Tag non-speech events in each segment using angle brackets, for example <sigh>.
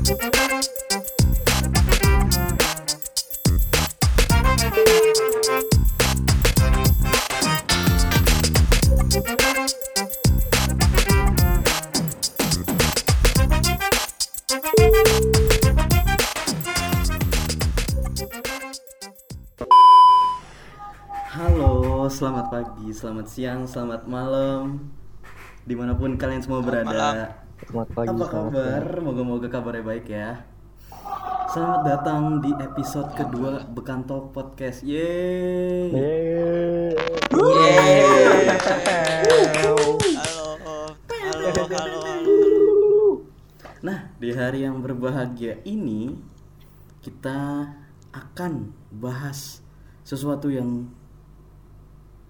Halo, selamat pagi, selamat siang, selamat malam Di mana pun kalian semua berada malam. Selamat pagi. Apa kabar? Moga-moga kabarnya baik ya Selamat datang di episode kedua Bekanto Podcast Yeay Yeay. Halo, halo, halo, halo. Nah, di hari yang berbahagia ini Kita akan bahas sesuatu yang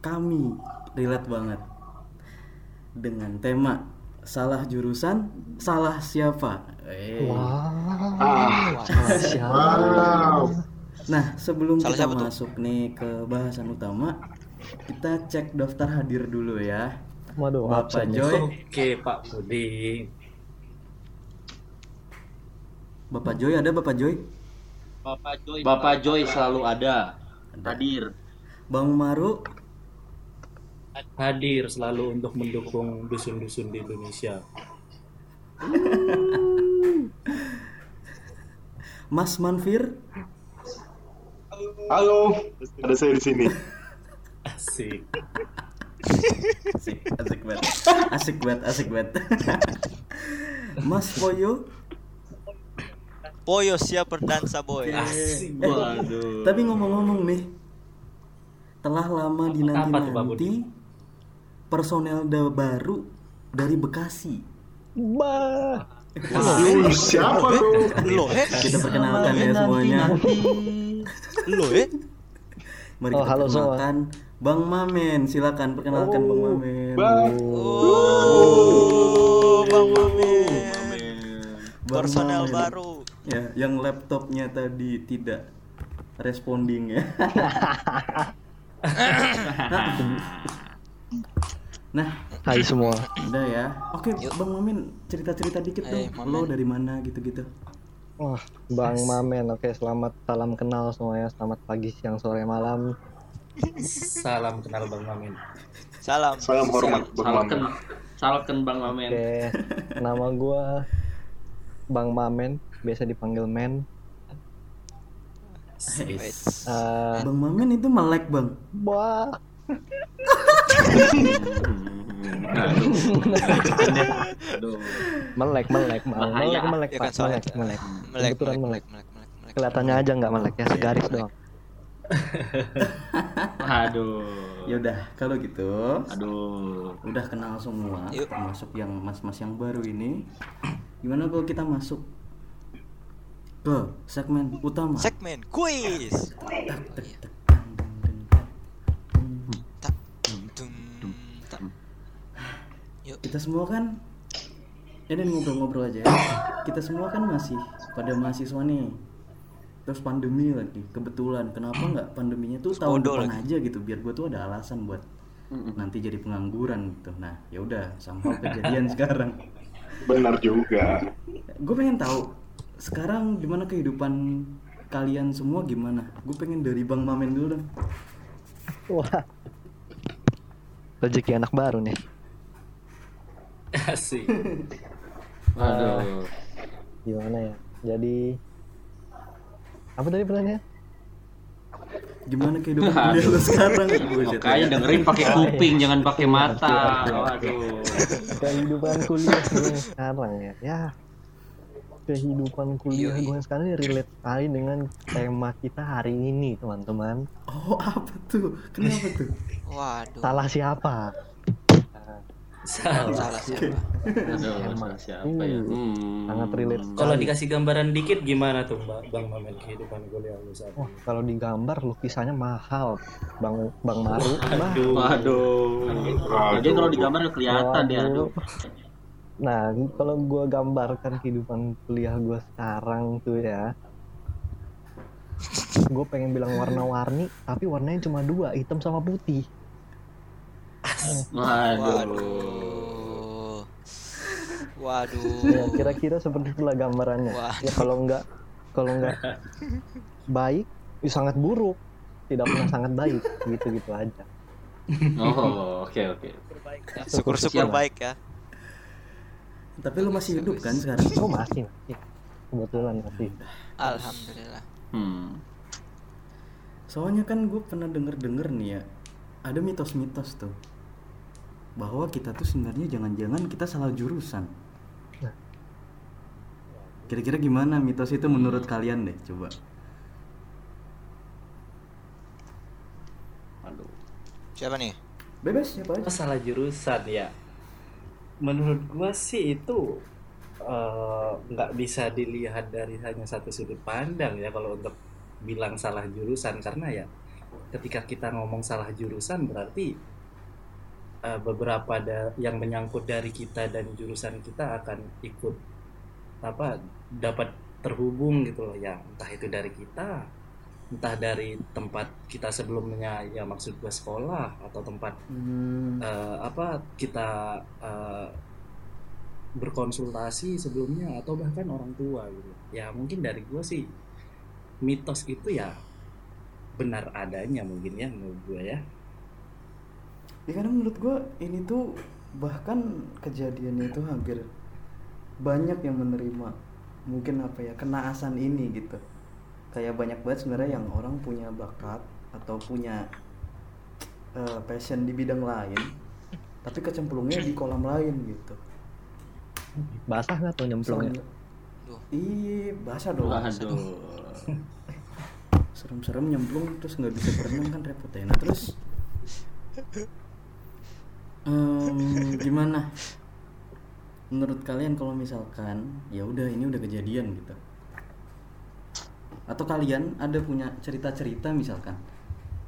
kami relate banget dengan tema salah jurusan, salah siapa. Eh. <laughs> Wow. Salah siapa? Nah, sebelum Salah kita siapa tuh? masuk nih ke bahasan utama, kita cek daftar hadir dulu ya. Waduh, Bapak absen. Joy, Oke Pak Budi. Bapak Joy ada Bapak Joy? Bapak Joy, Bapak Joy selalu ada. Hadir. Bang Maru, Hadir selalu untuk mendukung dusun-dusun di Indonesia. <laughs> Mas Manfir, Halo, ada saya di sini. Asik. asik, asik banget, asik banget, asik banget. <laughs> Mas Poyo, Poyo siap berdansa boy. Asik. Waduh. Tapi ngomong-ngomong nih, telah lama dinanti-nanti personel da- baru dari Bekasi. Bah. Lu siapa tuh? Lo eh, Kita perkenalkan ya semuanya. lo eh. Mari Oh, kita halo semua. perkenalkan Bang Mamen. Silakan perkenalkan Bang Mamen. Bang. Oh, Bang Mamen. Bang Personel Mamen. baru. Ya, yang laptopnya tadi tidak responding ya. <laughs> nah, Hai semua. udah ya. Oke, Bang Mamen cerita-cerita dikit Eh, dong. Mamen. Lo dari mana gitu-gitu. Wah, Bang Mamen. Oke, selamat salam kenal semuanya. Selamat pagi, siang, sore, malam. Salam kenal Bang Mamin. Salam. Salam hormat Bang Salken, Mamen. salken Bang Mamen. Oke, nama gua Bang Mamen, biasa dipanggil Men. Eh, Bang Mamen itu melek, Bang. wah. <laughs> melek, melek, melek, melek, melek, Ya Pak, kan soalnya. melek, melek. Melek, Kebetulan melek, melek. melek, melek, melek. Kelihatannya aja nggak melek ya, segaris doang. <laughs> Aduh. Ya udah, kalau gitu Aduh. udah kenal semua, Yuk. termasuk yang mas-mas yang baru ini. <clears throat> Gimana kalau kita masuk ke segmen utama? Segmen quiz. Yuk. kita semua kan ini ngobrol-ngobrol aja ya. Kita semua kan masih pada mahasiswa nih. Terus pandemi lagi, kebetulan. Kenapa nggak pandeminya tuh tahun depan lagi. aja gitu, biar gue tuh ada alasan buat nanti jadi pengangguran gitu. Nah, ya udah, sampai kejadian <laughs> sekarang. Benar juga. Gue pengen tahu sekarang gimana kehidupan kalian semua gimana? Gue pengen dari Bang Mamen dulu dong. Wah. Rezeki anak baru nih. <laughs> Asik. Aduh. Gimana ya? Jadi apa tadi pertanyaannya? Gimana kehidupan <laughs> kuliah lu sekarang? <laughs> Makanya ya. dengerin pakai kuping, jangan pakai mata. Waduh. kehidupan kuliah gue sekarang ya ya kehidupan kuliah gue sekarang ini relate sekali dengan tema kita hari ini teman-teman Oh, apa tuh? Kenapa tuh? Waduh. salah siapa Salam. Salah siapa? Salah siapa ya? Uh, Hmm. sangat relate Kalau dikasih gambaran dikit gimana tuh Mbak Bang Mamin kehidupan kuliah lu saat Wah, kalau digambar lukisannya mahal bang bang Maru <laughs> Aduh. Waduh. Jadi kalau digambar kelihatan dia. waduh. Aduh. nah kalau gue gambarkan kehidupan kuliah gue sekarang tuh ya gue pengen bilang warna-warni tapi warnanya cuma dua hitam sama putih Waduh. <laughs> Waduh. Waduh. ya kira-kira seperti itulah gambarannya Wah. ya kalau nggak kalau nggak baik ya sangat buruk tidak pernah sangat baik gitu gitu aja Oh, oke oke. Syukur-syukur Siap. baik ya. Tapi lu masih hidup kan sekarang? oh masih masih kebetulan masih Alhamdulillah. Hmm. Soalnya kan gue pernah denger-denger nih ya, ada mitos-mitos tuh bahwa kita tuh sebenarnya jangan-jangan kita salah jurusan. Nah. Kira-kira gimana mitos itu menurut kalian deh, coba. Aduh. Siapa nih? Bebas siapa aja. Masalah jurusan ya. Menurut gua sih itu eh, nggak bisa dilihat dari hanya satu sudut pandang ya kalau untuk bilang salah jurusan karena ya ketika kita ngomong salah jurusan berarti eh, beberapa da- yang menyangkut dari kita dan jurusan kita akan ikut apa dapat terhubung gitu loh. Ya entah itu dari kita entah dari tempat kita sebelumnya ya maksud gua sekolah atau tempat Hmm, eh, apa kita eh, berkonsultasi sebelumnya atau bahkan orang tua gitu. Ya mungkin dari gue sih mitos itu ya benar adanya mungkin ya menurut gue ya ya karena menurut gue ini tuh bahkan kejadiannya itu hampir banyak yang menerima mungkin apa ya kenaasan ini gitu. Kayak banyak banget sebenarnya yang orang punya bakat atau punya eh, passion di bidang lain tapi kecemplungnya di kolam lain gitu. Basah nggak tuh nyemplungnya? Ih basah dong. Serem-serem nyemplung terus nggak bisa berenang kan repot ya. Nah terus em, gimana menurut kalian kalau misalkan ya udah ini udah kejadian gitu atau kalian ada punya cerita-cerita misalkan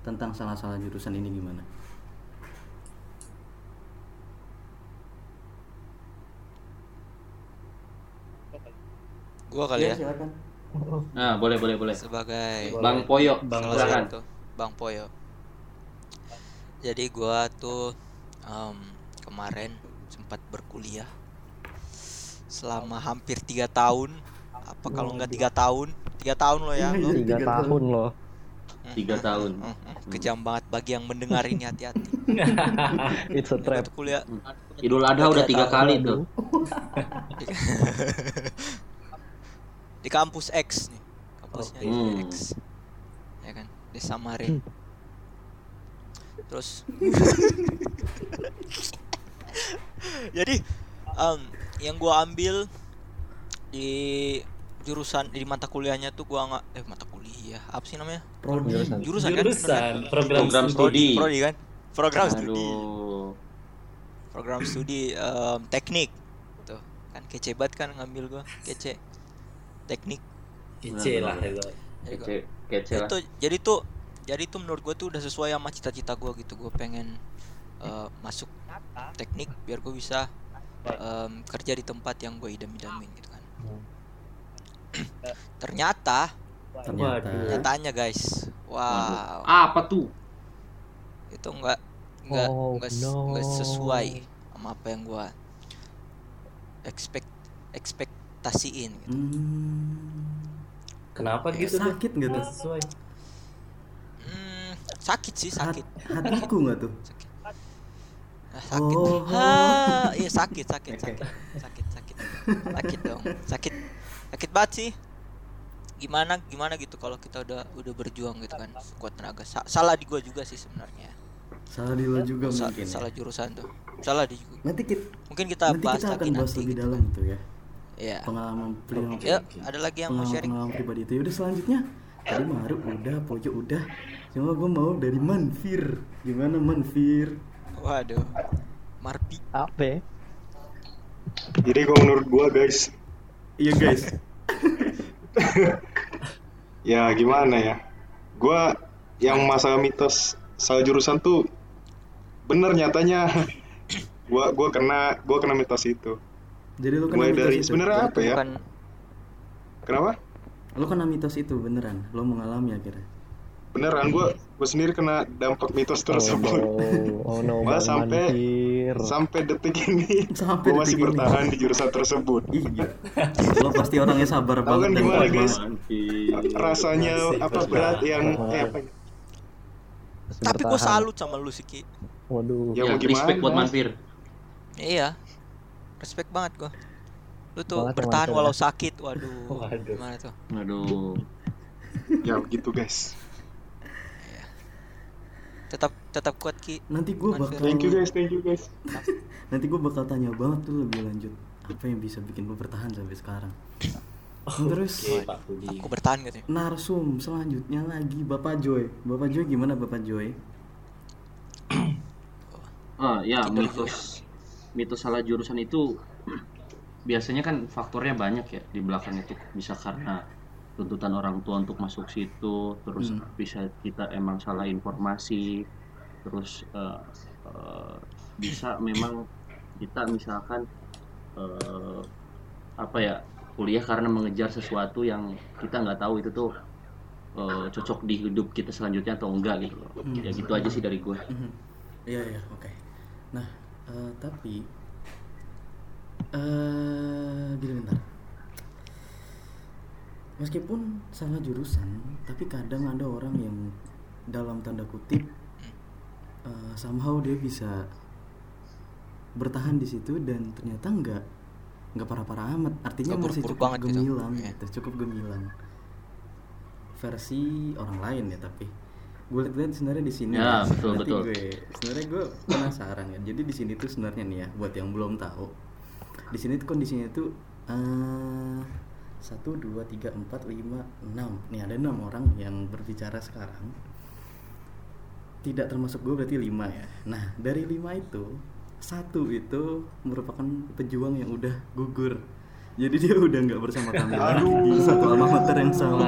tentang salah-salah jurusan ini gimana Gua kali ya. silakan Nah, boleh boleh boleh. Sebagai Bang Poyo, Bang silakan. Bang Poyo. Jadi gua tuh em, kemarin sempat berkuliah selama hampir tiga tahun. Apa kalau nggak tiga tahun? Tiga tahun loh ya. Lo. tiga tahun loh Tiga tahun. Hmm, hmm, Kejam banget bagi yang mendengar ini hati-hati. <laughs> it's a trap kuliah Idul Adha udah tiga kali tuh. <laughs> di kampus X nih. Kampusnya Hmm. X. Ya kan, di Samarin. Terus? <laughs> Jadi em, yang gua ambil di jurusan di mata kuliahnya tuh gua nggak eh mata kuliah apa sih namanya? Prodi Jurusan. jurusan, kan? Jurusan. Program, Program studi. studi. prodi kan? Program studi. Aduh. program studi em, teknik. Tuh kan kece banget kan ngambil gua kece. Teknik. Kece lah itu. Kece lah. itu jadi tuh jadi tuh menurut gue tuh udah sesuai sama cita-cita gue gitu. Gue pengen eh, masuk teknik biar gue bisa em, kerja di tempat yang gue idam-idamin gitu kan. <clears throat> Ternyata ternyata. Waduh. nyatanya guys. Wow. Apa tuh? itu enggak enggak Oh, enggak, no. enggak sesuai sama apa yang gue expect ekspektasiin gitu. hmm, kenapa gitu? Tuh sakit nggak tuh? Sesuai. Hmm, sakit sih Hat- sakit. hatiku nggak tuh? Ah, sakit. Oh. ah iya sakit sakit sakit. Sakit sakit. Sakit dong sakit. Sakit banget sih. Gimana gimana gitu kalau kita udah udah berjuang gitu kan kuat tenaga. Sa- salah di gua juga sih sebenarnya. Salah di lo juga Sa- mungkin ya. salah jurusan tuh. Salah di juga nanti kita mungkin kita nanti bahas kita lagi akan bahas nanti lebih gitu. dalam tuh ya. Ya pengalaman pribadi ya ada lagi yang mau sharing. pengalaman pribadi itu. Udah selanjutnya. Tadi Maru udah Pojo udah cuma gue mau dari Manfir gimana Manfir waduh Marpi apa ya? Jadi kalau menurut gua guys, iya guys <laughs> ya gimana ya? Gua yang masalah mitos salah jurusan tuh bener nyatanya. gua gua kena gua kena mitos itu. jadi lu kena Mulai mitos dari itu sebenarnya apa ya? bukan Kenapa? lu kena mitos itu beneran lo mengalami akhirnya Beneran gua gua sendiri kena dampak mitos Oh tersebut. no, oh no, Malah sampai- sampai detik ini Sampai gue masih detik ini. bertahan di jurusan tersebut Iya. Lo pasti orangnya sabar Tahu banget kan dan gimana, kuat guys? rasanya Masih apa berat yang eh, apa Masih Tapi gue salut sama lu sih Ki. Waduh. Ya, Ya, respect buat Manfir. Iya. Respect banget gua. Lu tuh Banget ya, bertahan walau ya. sakit. Waduh. Waduh. Gimana tuh? Aduh. ya gitu guys Tetap tetap kuat Ki. Nanti gue bakal thank you guys thank you guys <laughs> nanti gue bakal tanya banget tuh lebih lanjut apa yang bisa bikin lo bertahan sampai sekarang. Terus Oke, Pak Budi. Aku bertahan gitu ya. narsum selanjutnya lagi Bapak Joy. Bapak Joy gimana Bapak Joy? <clears throat> Ah, ya Tidur mitos mitos salah jurusan itu <clears throat> biasanya kan faktornya banyak ya di belakang itu bisa karena tuntutan orang tua untuk masuk situ terus Hmm. bisa kita emang salah informasi terus eh, eh, bisa memang kita misalkan eh, apa ya kuliah karena mengejar sesuatu yang kita nggak tahu itu tuh eh, cocok di hidup kita selanjutnya atau enggak gitu loh ya gitu aja sih dari gue Mhm. Iya iya oke. Nah eh, tapi eh gini bentar. Meskipun salah jurusan, tapi kadang ada orang yang dalam tanda kutip eh, somehow dia bisa bertahan di situ dan ternyata enggak nggak parah-parah amat. Artinya Nggak masih cukup gitu. gemilang gitu, cukup gemilang. Versi orang lain ya tapi gue lihat sebenarnya di sini Ya, betul, berarti betul. gue sebenarnya gue penasaran ya jadi di sini tuh sebenarnya nih ya buat yang belum tahu di sini tuh kondisinya tuh eh, satu dua tiga empat lima enam nih ada enam orang yang berbicara sekarang tidak termasuk gue berarti lima ya nah dari lima itu satu itu merupakan pejuang yang udah gugur jadi dia udah nggak bersama kami lagi di satu alma mater yang sama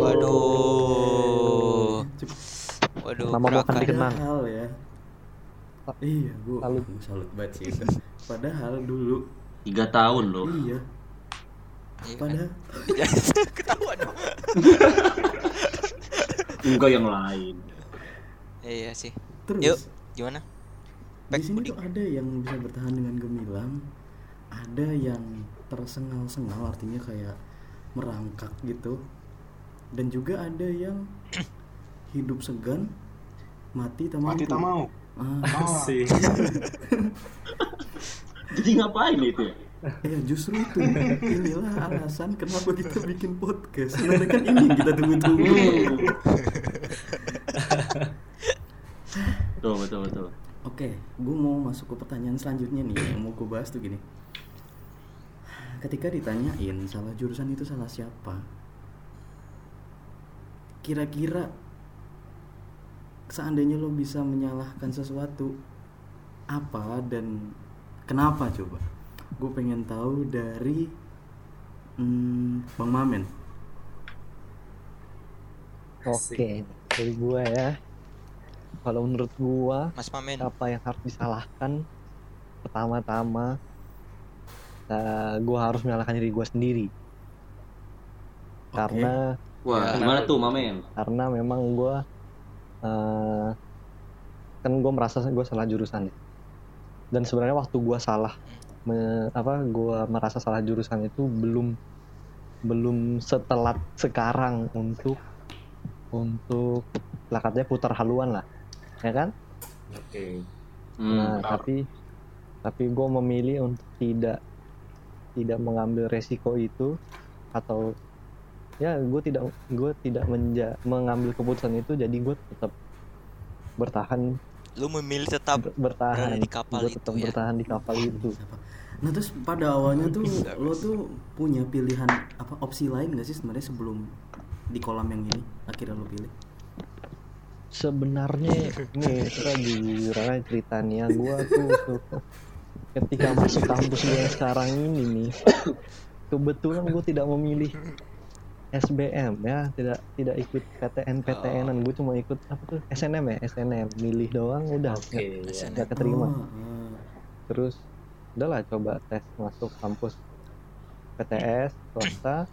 Waduh. Cukup Waduh. Nama mau akan gerakan. dikenang. Ya. Iya, gue Salut. banget sih. Padahal dulu tiga tahun loh iya, Iya kan? padahal <laughs> Ketahuan dong. <laughs> enggak yang lain Iya sih. terus Yuk, gimana? di Pek sini tuh ada yang bisa bertahan dengan gemilang, ada yang tersengal-sengal artinya kayak merangkak gitu. Dan juga ada yang <coughs> hidup segan, mati tak mati mampu. tak mau Ah, <laughs> Asik. jadi ngapain itu ya ya justru itu inilah alasan kenapa kita bikin podcast. Sebenarnya kan ini yang kita tunggu-tunggu. betul betul betul Oke, gue mau masuk ke pertanyaan selanjutnya nih yang mau gue bahas tuh gini. Ketika ditanyain salah jurusan itu salah siapa, kira-kira seandainya lo bisa menyalahkan sesuatu apa dan kenapa coba? Gue pengen tahu dari hmm, Bang Mamen. Oke, dari gua ya. Kalau menurut gua Mas Mamen. apa yang harus disalahkan pertama-tama eh, gua harus menyalahkan diri gua sendiri Oke. karena wah Ya. gimana tuh mamen karena memang gua eh, kan gua merasa gua salah jurusan ya. dan sebenarnya waktu gua salah me- apa gua merasa salah jurusan itu belum belum setelat sekarang untuk untuk lah katanya putar haluan lah ya kan Oke. Hmm, Nah, benar. tapi tapi gue memilih untuk tidak tidak mengambil resiko itu atau ya gue tidak gue tidak menja, mengambil keputusan itu jadi gue tetap bertahan Lu memilih tetap ber- bertahan di kapal Gua itu tetap ya. bertahan di kapal itu? Nah terus pada awalnya tuh Bisa, lo bisa. tuh punya pilihan apa opsi lain gak sih sebenarnya sebelum di kolam yang ini akhirnya lo pilih? sebenarnya nih kita jujur aja ceritanya gue tuh tuh ketika masuk kampus gue yang sekarang ini nih kebetulan gue tidak memilih SBM ya tidak tidak ikut PTN PTN gue cuma ikut apa tuh SNM ya SNM milih doang udah Oke. nggak ya. Nggak keterima Oh, ah. terus udahlah coba tes masuk kampus PTS swasta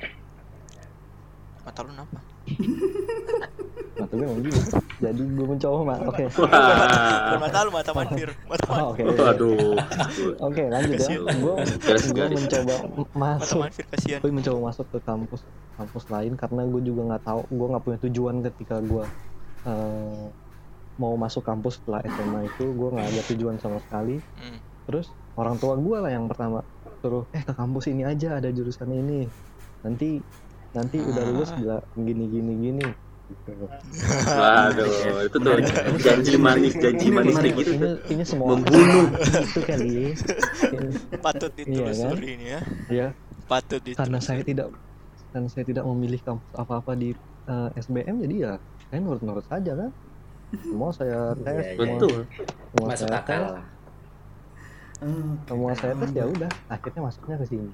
Mata lu kenapa? <laughs> mata gue emang gitu jadi gue mencoba oke Bukan Wah. mata lu, mata manfir. Mata Oh, manfir. oke Waduh. oke lanjut ya gue Garis gue mencoba masuk manfir kasihan. gue mencoba masuk ke kampus kampus lain karena gue juga nggak tahu gue nggak punya tujuan ketika gue eh, mau masuk kampus setelah SMA itu gue nggak ada tujuan sama sekali Hmm. terus orang tua gue lah yang pertama suruh eh ke kampus ini aja ada jurusan ini nanti nanti udah lulus Ah. bila gini gini gini gitu. Waduh, itu tuh janji manis, janji manis kayak gitu ini semua Membunuh. <laughs> itu kali <laughs> Patut Iya, ditelusuri ini ya. ya Patut karena saya ditelusuri. tidak karena saya tidak memilih kampus apa-apa di eh, SBM jadi ya saya nurut-nurut saja kan semua saya tes Iya, iya. semua- Betul. semua Masuk saya akal tes lah. Semua saya tes ya udah akhirnya masuknya ke sini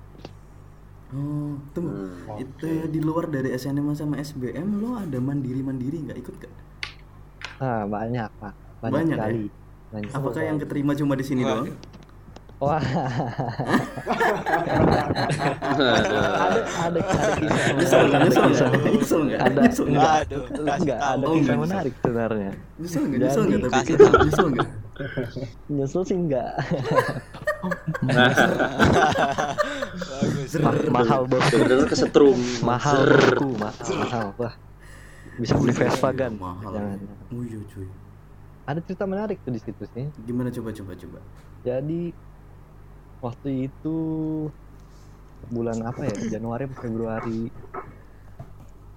Oh, tunggu. Hmm. Itu ya, di luar dari SNM sama SBM lo ada mandiri-mandiri nggak ikut gak? ah banyak pak banyak, Banyak, ya? sekali banyak Apakah yang keterima cuma di sini Waduh. doang? wah ada ada ada kisah Nyesel nggak? ada Nyesel nggak? Nyesel nggak? ada Nyesel nggak? Aduh, kasih enggak tahu. ada Oh, kisah nggak, menarik sebenarnya Nyesel nggak? Nyesel nggak? Tapi tahu. nyesel nggak? nyesel sih enggak Bagus. <laughs> Ma- mahal bos Bener-bener kesetrum. mahal bosku mahal mahal wah. Bisa beli Vespa kan? Mahal. jangan. Oh iya cuy. ada cerita menarik tuh di situ sih. Gimana? Coba coba coba? jadi waktu itu bulan apa ya? Januari atau Februari.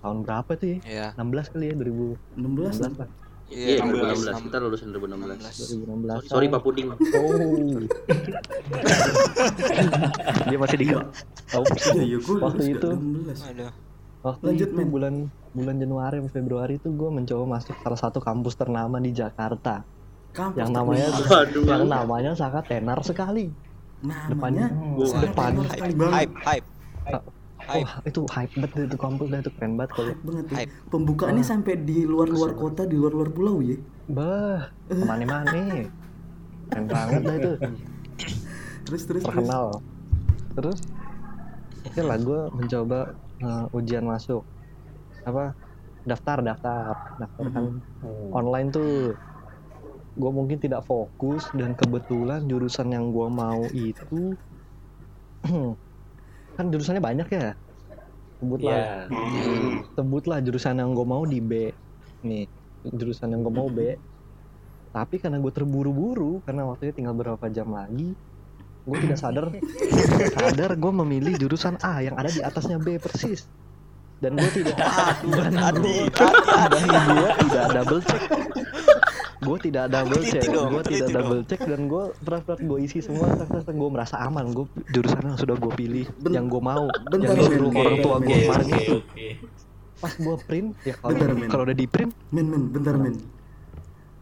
Tahun berapa tuh ya? Ya. 16 kali ya 2016 16 lah Iya, 16. 2016. Kita lulusan 2016. 2016 Sorry Pak Puding. oh <laughs> dia masih di oh, Iya iya waktu itu 16. Aduh. waktu Lanjut, itu bulan bulan Januari atau Februari itu gue mencoba masuk salah satu kampus ternama di Jakarta Kampus yang namanya. Waduh. yang namanya sangat tenar sekali namanya sangat depan. sekali banget. Hype, hype. Hype. Wah itu hype banget itu kampus dah itu keren banget kalau Hype banget ya. Hype. Pembukaannya sampai di luar-luar kota, di luar-luar pulau ya. bah ke mana-mana. Keren banget dah itu. Terus terus terus. terkenal. Terus oke lah gue mencoba eh, ujian masuk. Apa? Daftar daftar. Daftar kan online tuh. Gue mungkin tidak fokus dan kebetulan jurusan yang gue mau itu <clears throat> kan jurusannya banyak ya. Sebutlah Iya. sebutlah jurusan yang gue mau di B. Nih jurusan yang gue mau B. Tapi karena gue terburu-buru karena waktunya tinggal berapa jam lagi gue tidak sadar. Sadar gue memilih jurusan A yang ada di atasnya B persis. Dan gue tidak dan gue tidak double check gue tidak double check gue tidak double check dan gue berat-berat gue isi semua gue merasa aman gue jurusan yang sudah gue pilih Ben- yang gue mau bentar, yang disuruh men. orang tua gue kemarin oke. pas gue print ya kalau Bentar, men. kalau udah di print Men men, bentar men.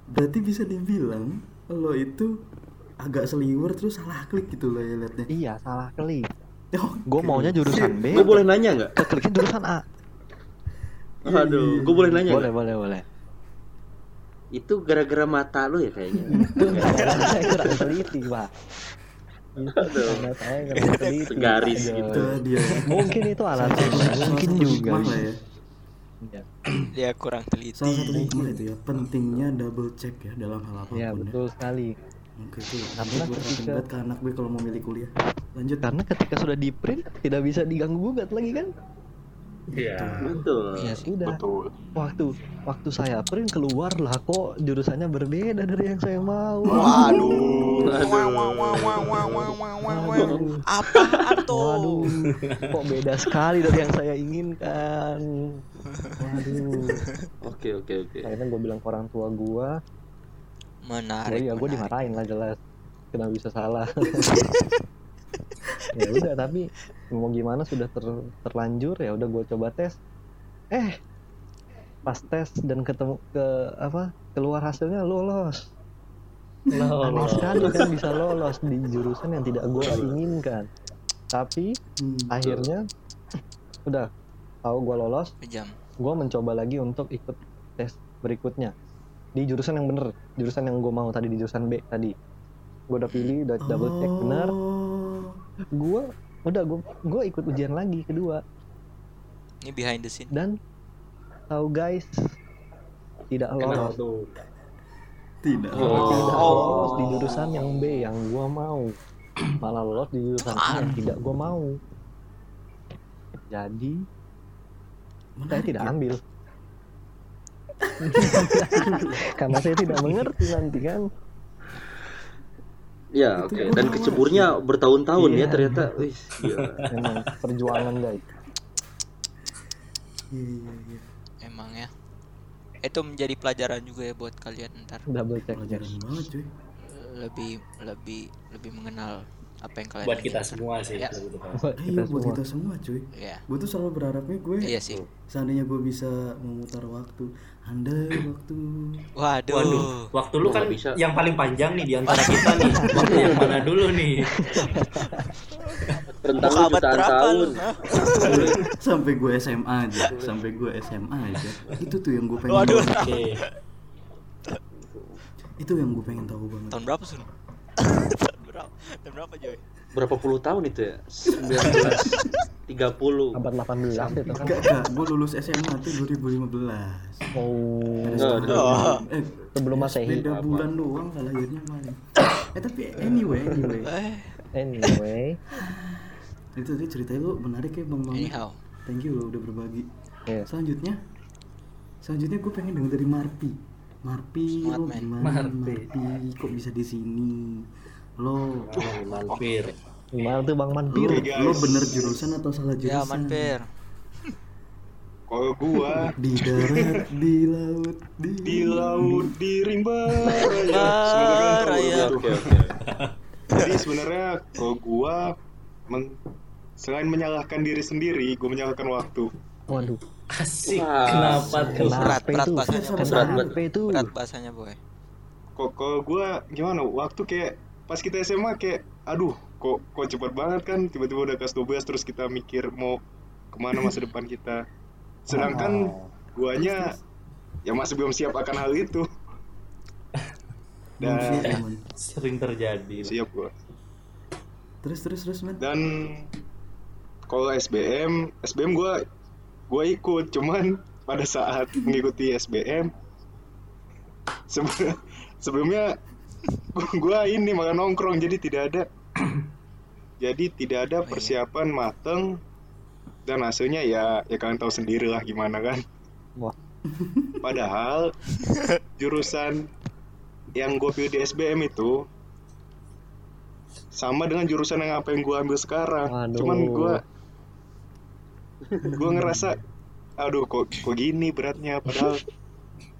Berarti bisa dibilang lo itu agak seliwer terus salah klik gitu loh ya liatnya. iya salah klik <laughs> Oh, gue maunya jurusan B Gue boleh nanya nggak? kekliknya jurusan A Aduh, gue boleh nanya boleh nggak? boleh boleh Itu gara-gara mata lu ya kayaknya. <laughs> kurang teliti pak Segaris Aduh. gitu. mungkin itu alasannya Salah mungkin juga ya. Iya. Dia kurang teliti. Salah satu hikmah itu ya, pentingnya double check ya dalam hal apa pun ya ya. betul sekali Oke itu. Karena gue ketika- banget ke anak gue kalau mau milih kuliah. Lanjut. karena ketika sudah di print tidak bisa diganggu gugat lagi kan Iya. Gitu. Betul. Ya sudah. Betul. Waktu waktu saya print keluar lah kok jurusannya berbeda dari yang saya mau. Waduh. Waduh. Apa atau? Waduh. Kok beda sekali dari yang saya inginkan. Waduh. Oke oke oke. Akhirnya gue bilang ke orang tua gue. Menarik. Oh iya, iya gue dimarahin lah jelas. Kenapa bisa salah? <laughs> <laughs> ya udah tapi mau gimana sudah ter- terlanjur ya udah gue coba tes, eh pas tes dan ketemu ke apa keluar hasilnya lolos. Aneh sekali kan bisa lolos di jurusan yang tidak gue inginkan. Tapi Hmm. akhirnya udah tahu gue lolos Kejam. gue mencoba lagi untuk ikut tes berikutnya di jurusan yang bener jurusan yang gue mau tadi di jurusan B tadi gue udah pilih udah double check bener Oh. Gue udah gue gue ikut ujian lagi kedua Ini behind the scene. dan tahu guys tidak lolos? Tidak. Oh. tidak Oh. lolos di jurusan yang B yang gua mau <clears throat> malah lolos di jurusan A yang tidak gua mau jadi saya Menarik tidak ya. ambil <laughs> karena saya tidak mengerti nanti kan Ya, oke. gua Dan keceburnya bertahun-tahun ya Iya. ternyata. Wih, memang perjuangan guys Iya iya iya. Emang ya. Itu menjadi pelajaran juga ya buat kalian ntar double check Pelajaran banget cuy. lebih lebih lebih mengenal apa yang kalian Buat kita inginkan. semua sih Ya. buat Iya kita buat semua kita semua cuy. Ya. Gue tuh selalu berharapnya gue Iya sih. seandainya gue bisa memutar waktu, andai waktu. Waduh. Waduh, waktu lu kan bisa. yang paling panjang nih di antara kita nih. Waktu yang mana dulu nih? <laughs> Rentang lu abad jutaan berapa tahun. lu? <laughs> Sampai gue SMA aja, sampai gue SMA aja. Itu tuh yang gue pengen. Waduh. banget. Oke. Itu yang gue pengen tahu banget. Tahun berapa Sun? <laughs> berapa? Tahun berapa Joy? Berapa puluh tahun itu ya? 1930. abad 18 itu kan Enggak, enggak. Gue lulus SMA tuh 2015. oh udah. bulan. Eh, sebelum masehi beda bulan doang lah lahirnya main. Eh tapi anyway, anyway. Eh, anyway Itu tadi ceritanya lu menarik ya Bang Mami. anyhow. Thank you lo udah berbagi. ya Selanjutnya, selanjutnya gue pengen denger dari Marpi. Marpi, Smart lo man. gimana Marpi. Marpi? Kok bisa di sini? Lo, mampir. gimana tuh bang Manpir Oke, guys. lo bener jurusan atau salah jurusan? Ya, Manpir. Kalau gua <laughs> Di darat, di laut, di, di laut di rimba raya. Oke, oke. Jadi sebenarnya kalau gua men- selain menyalahkan diri sendiri, gua menyalahkan waktu. waduh Asik. Wah, Kenapa tuh? Berat, berat itu bahasanya, Berat, berat. Berat bahasanya, boy. Kok kalau gua gimana? Waktu kayak pas kita SMA kayak aduh, kok kok cepat banget kan tiba-tiba udah kelas 12 terus kita mikir mau ke mana masa <laughs> depan kita. Sedangkan guanya ya masih belum siap akan hal itu. <laughs> Dan. Sering terjadi. siap gua. Terus, terus, terus, man. dan kalau SBM SBM gua gua ikut cuman pada saat mengikuti SBM sebe- <laughs> sebelumnya gua- <laughs> gua ini malah nongkrong jadi tidak ada <clears throat> jadi tidak ada iya. persiapan mateng dan hasilnya ya ya kalian tahu sendiri lah gimana kan Wah. <laughs> padahal jurusan yang gue pilih di SBM itu sama dengan jurusan yang apa yang gue ambil sekarang Waduh. cuman gue gue ngerasa aduh kok kok gini beratnya padahal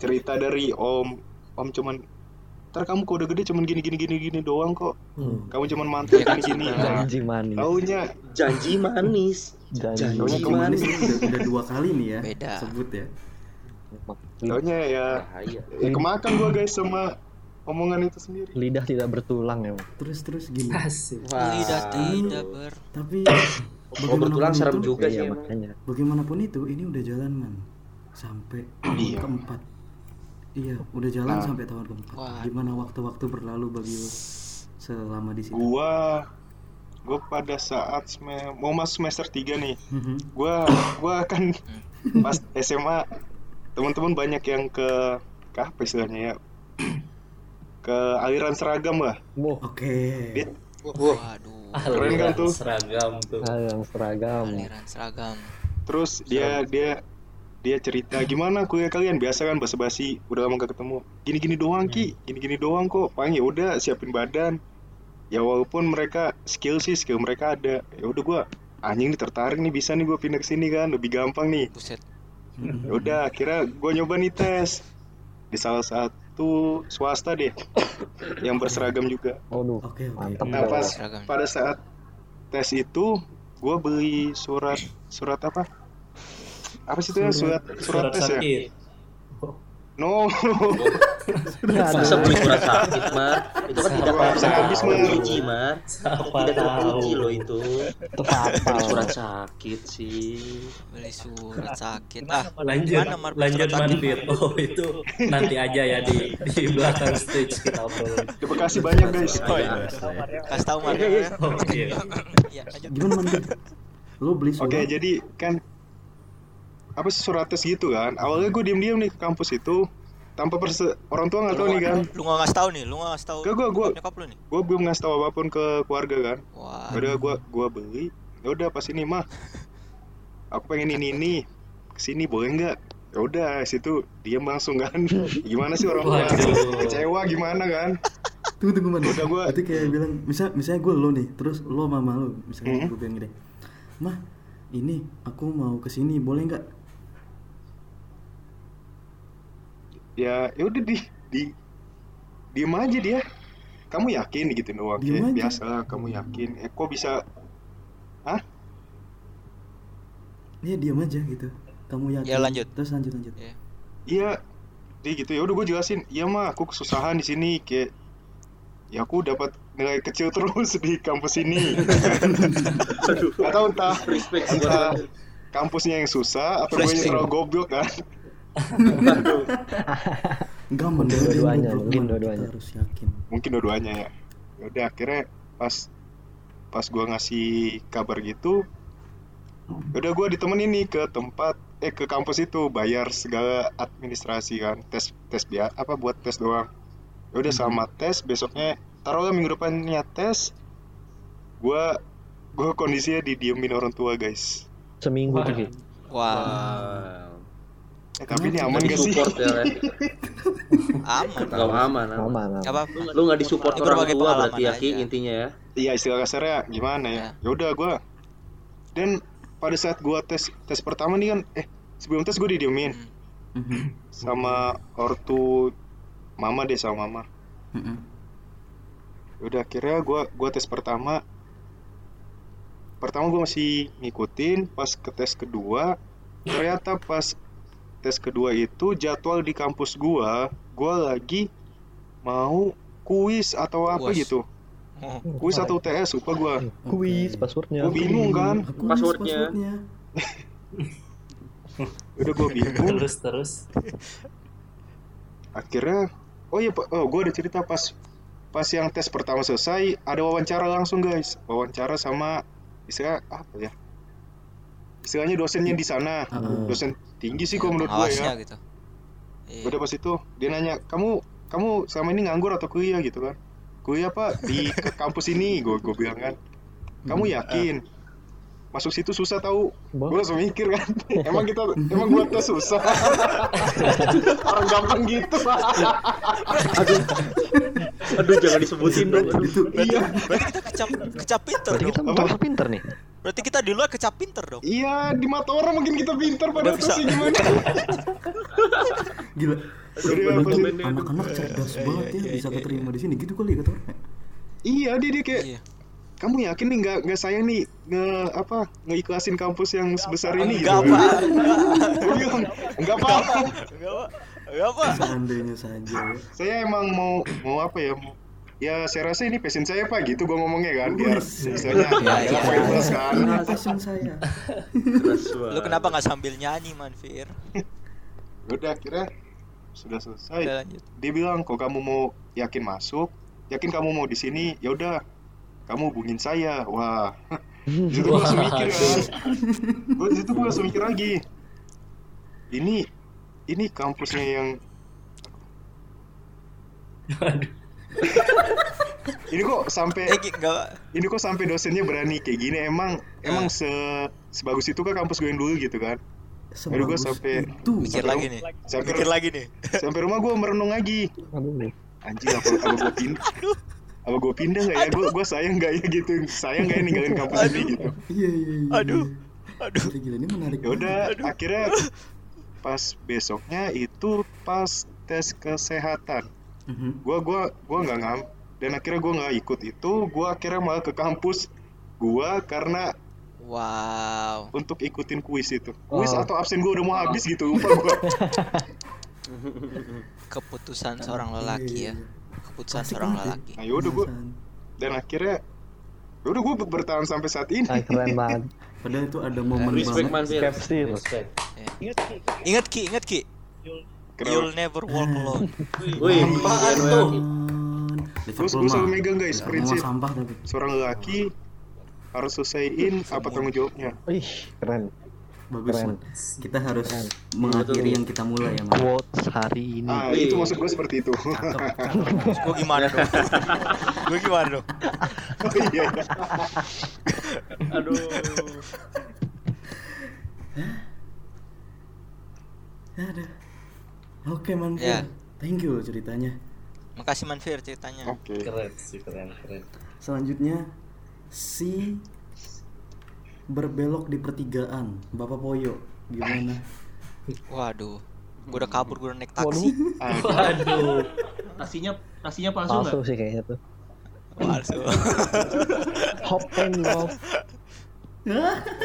cerita dari om om cuman ntar kamu kok udah gede cuman gini gini gini gini doang kok Hmm. kamu cuman mantul kan, gini gini <laughs> janji manis taunya Janji manis. janji kemarin ini udah, udah dua kali nih ya Beda. sebut ya. taunya ya, Bahaya. ya kemakan gue guys sama omongan itu sendiri lidah tidak bertulang ya. Terus terus gini. Asik. Lidah tidak ber. Tapi Oh, bertulang serem juga sih emang. makanya Bagaimanapun itu ini udah jalan man sampai Iya. keempat. Iya, udah jalan Ah. sampai tahun keempat. Wah. Gimana waktu-waktu berlalu bagi lo selama di situ? gua gua pada saat sme- mau masuk semester 3 nih Mhm. gua gua akan pas SMA teman-teman banyak yang ke ke apa istilahnya ya ke aliran seragam lah Wah, Oke. Dia- Waduh. Keren kan tuh? seragam tuh. yang seragam. Aliran seragam. terus dia dia dia cerita gimana kuliah kalian? Biasa kan basa-basi udah lama gak ketemu. Gini-gini doang ki. Gini-gini doang kok. Paling ya udah siapin badan. Ya walaupun mereka skill sih skill mereka ada. Ya udah gua anjing nih tertarik nih bisa nih gua pindah ke sini kan lebih gampang nih. Buset. Ya udah akhirnya gue nyoba nih tes. Di salah satu swasta deh <coughs> yang berseragam juga. Oke, oke. mantep. nah pas Seragam. pada saat tes itu gue beli surat surat apa apa sih itu ya surat surat, Surat tes ya sakit. no Masa beli surat sakit, Mar? Itu kan tidak bisa habis, Mar. Tidak tahu. loh itu. Fatal. Surat sakit sih. Beli surat sakit. Ah, Lanjut, Mar? lanjut mandir. Oh itu nanti aja ya di di belakang stage kita obrolin. di Bekasi banyak guys Oh, iya. kasih tahu Mar. ya. Oke. Iya. Gimana man? Lo beli surat? oke jadi kan apa sih surat tes gitu kan? Awalnya gue diem-diem nih ke kampus itu tanpa perse orang tua nggak tahu nih kan. Lu nggak ngasih tahu nih, lu nggak ngasih tahu. Gak, gua- gua- nyokap lu nih. gue belum ngasih tahu apa pun ke keluarga kan. Wah. udah gue gua beli. Ya udah pas ini mah aku pengen ini ini. Ke sini boleh nggak? Ya udah situ diam langsung kan. <laughs> Gimana sih orang tua? Kecewa gimana kan? Tunggu tunggu man Udah gua- berarti kayak bilang misal misalnya gue lo nih terus lo mama lo misalnya Hmm. gue bilang gini. Mah ini aku mau ke sini boleh nggak ya ya udah di di diem aja dia. Kamu yakin? Gitu doang. Diem kayak aja. biasa lah kamu yakin. Eh kok bisa Iya diam aja gitu. Kamu yakin. Ya, lanjut. terus lanjut lanjut. Iya. iya dia gitu. Ya udah gue jelasin. Iya mah aku kesusahan di sini kayak ya aku dapat nilai kecil terus di kampus ini. Tahu entah. Respect entah kampusnya yang susah atau gue yang terlalu goblok kan enggak dia dua-duanya, mungkin dua-duanya. Harus yakin mungkin dua-duanya ya Ya udah akhirnya pas pas gue ngasih kabar gitu ya udah gue ditemenin nih ke tempat eh ke kampus itu bayar segala administrasi kan tes tes biar apa buat tes doang ya udah sama tes besoknya taruhlah minggu depannya tes gue gue kondisinya didiemin orang tua guys seminggu tuh Ki. Wah. Eh, tapi ini Kenapa? aman gak sih ya. <laughs> Aman. Gak aman aman. aman aman. Apa? Lu nggak disupport orang tua pengalaman berarti ya Ki intinya ya. iya istilah kasarnya gimana ya ya udah gue dan pada saat gue tes tes pertama nih kan eh sebelum tes gue didiemin Hmm. Mhm. sama ortu mama deh sama mama Mhm. udah akhirnya gua gua tes pertama pertama gua masih ngikutin pas ke tes kedua ternyata pas tes kedua itu jadwal di kampus gua gua lagi mau kuis atau apa Kuis. gitu Oh. kuis atau UTS lupa gua kuis passwordnya Gua bingung kan Aku Passwordnya. passwordnya. <laughs> udah gua bingung terus terus akhirnya oh iya Pak. oh gue ada cerita pas pas yang tes pertama selesai ada wawancara langsung guys wawancara sama istilah apa ya istilahnya dosennya di sana. Heeh. dosen tinggi sih kok Ya, menurut gue ya. gitu. Iya. udah pas itu dia nanya kamu kamu selama ini nganggur atau kuliah? Gitu kan. Kuliah pak di <laughs> ke kampus ini gue gue bilang kan. Kamu yakin? Masuk situ susah tahu. Gue langsung mikir kan. <laughs> Emang kita emang gue tes susah. <laughs> Orang gampang gitu. Aduh. Aduh jangan disebutin dong. Aduh. itu iya. Berarti kita kecap kecap pinter berarti kita pinter nih Berarti kita di luar kecap pinter dong. Iya, di mata orang mungkin kita pintar pada bisa. tesnya gimana? <laughs> gila sih? anak-anak cerdas banget ya bisa keterima di sini gitu kali kata orang Iya, dia dia kayak Iya. kamu yakin nih nggak nggak sayang nih nge apa ngeikhlasin kampus yang sebesar ini gitu. Enggak apa. <laughs> Enggak apa. Enggak apa. Enggak apa. seandainya saja ya. Saya emang mau mau apa ya? mau- Ya saya rasa ini passion saya pak gitu gue ngomongnya kan biar misalnya Ya, ya, ya. pointless kan. Ini passion saya <laughs> Lu kenapa nggak sambil nyanyi, Manfir? <laughs> Udah akhirnya sudah selesai. Udah lanjut. dia bilang kok kamu mau yakin masuk yakin kamu mau di sini ya udah kamu hubungin saya wah <laughs> di situ gue langsung mikir kan gue di situ gue langsung mikir lagi ini ini kampusnya yang ini kok sampai Eh, ini kok sampai dosennya berani kayak gini? Emang emang se sebagus itu kan kampus gue yang dulu gitu kan? Aduh, sebagus sampai- itu. Mikir lagi nih. sampai Mikir lagi nih. sampai rumah gue merenung lagi. Aduh anjing apa apa gue pindah? Apa gue pindah nggak ya? Gue gue sayang nggak ya gitu? Sayang nggak ya ninggalin kampus ini gitu? Iya iya iya Aduh. Aduh. Gila, gila ini menarik ya udah Aduh. akhirnya pas besoknya itu pas tes kesehatan Mhm. gue gua gua nggak ngam dan akhirnya gue nggak ikut itu gue akhirnya malah ke kampus gue karena Wow. untuk ikutin kuis itu kuis Wow. atau absen gue udah mau habis gitu lupa gue <laughs> Keputusan seorang lelaki ya. Iya, iya. Keputusan Asik seorang lelaki. nah yaudah gue dan akhirnya yaudah gue bertahan sampai saat ini ah, keren <laughs> banget padahal itu ada momen Respect banget. Capsir. respect Ingat Ki, ingat Ki. Kenapa? You'll never walk alone. <laughs> Wih, Apaan keren tuh? Terus gue selalu megang guys prinsip mau sampah tapi seorang lelaki harus selesaiin apa tanggung jawabnya Wih, keren. bagus Keren. Man. kita harus Keren. mengakhiri yang kita mulai ya man Quotes hari ini. ah itu maksud gue seperti itu. <laughs> Gue gimana dong? Gue gimana dong? oh iya. Aduh. Aduh. Oke man Ya. thank you ceritanya Makasih Manfir ceritanya. oke keren sih keren keren selanjutnya si berbelok di pertigaan bapak Poyo gimana Waduh. Gue udah kabur, gue udah naik taksi. Waduh, <laughs> waduh <laughs> Tasinya tasinya palsu nggak? palsu sih kayaknya tuh. Palsu. <laughs> Hop and love.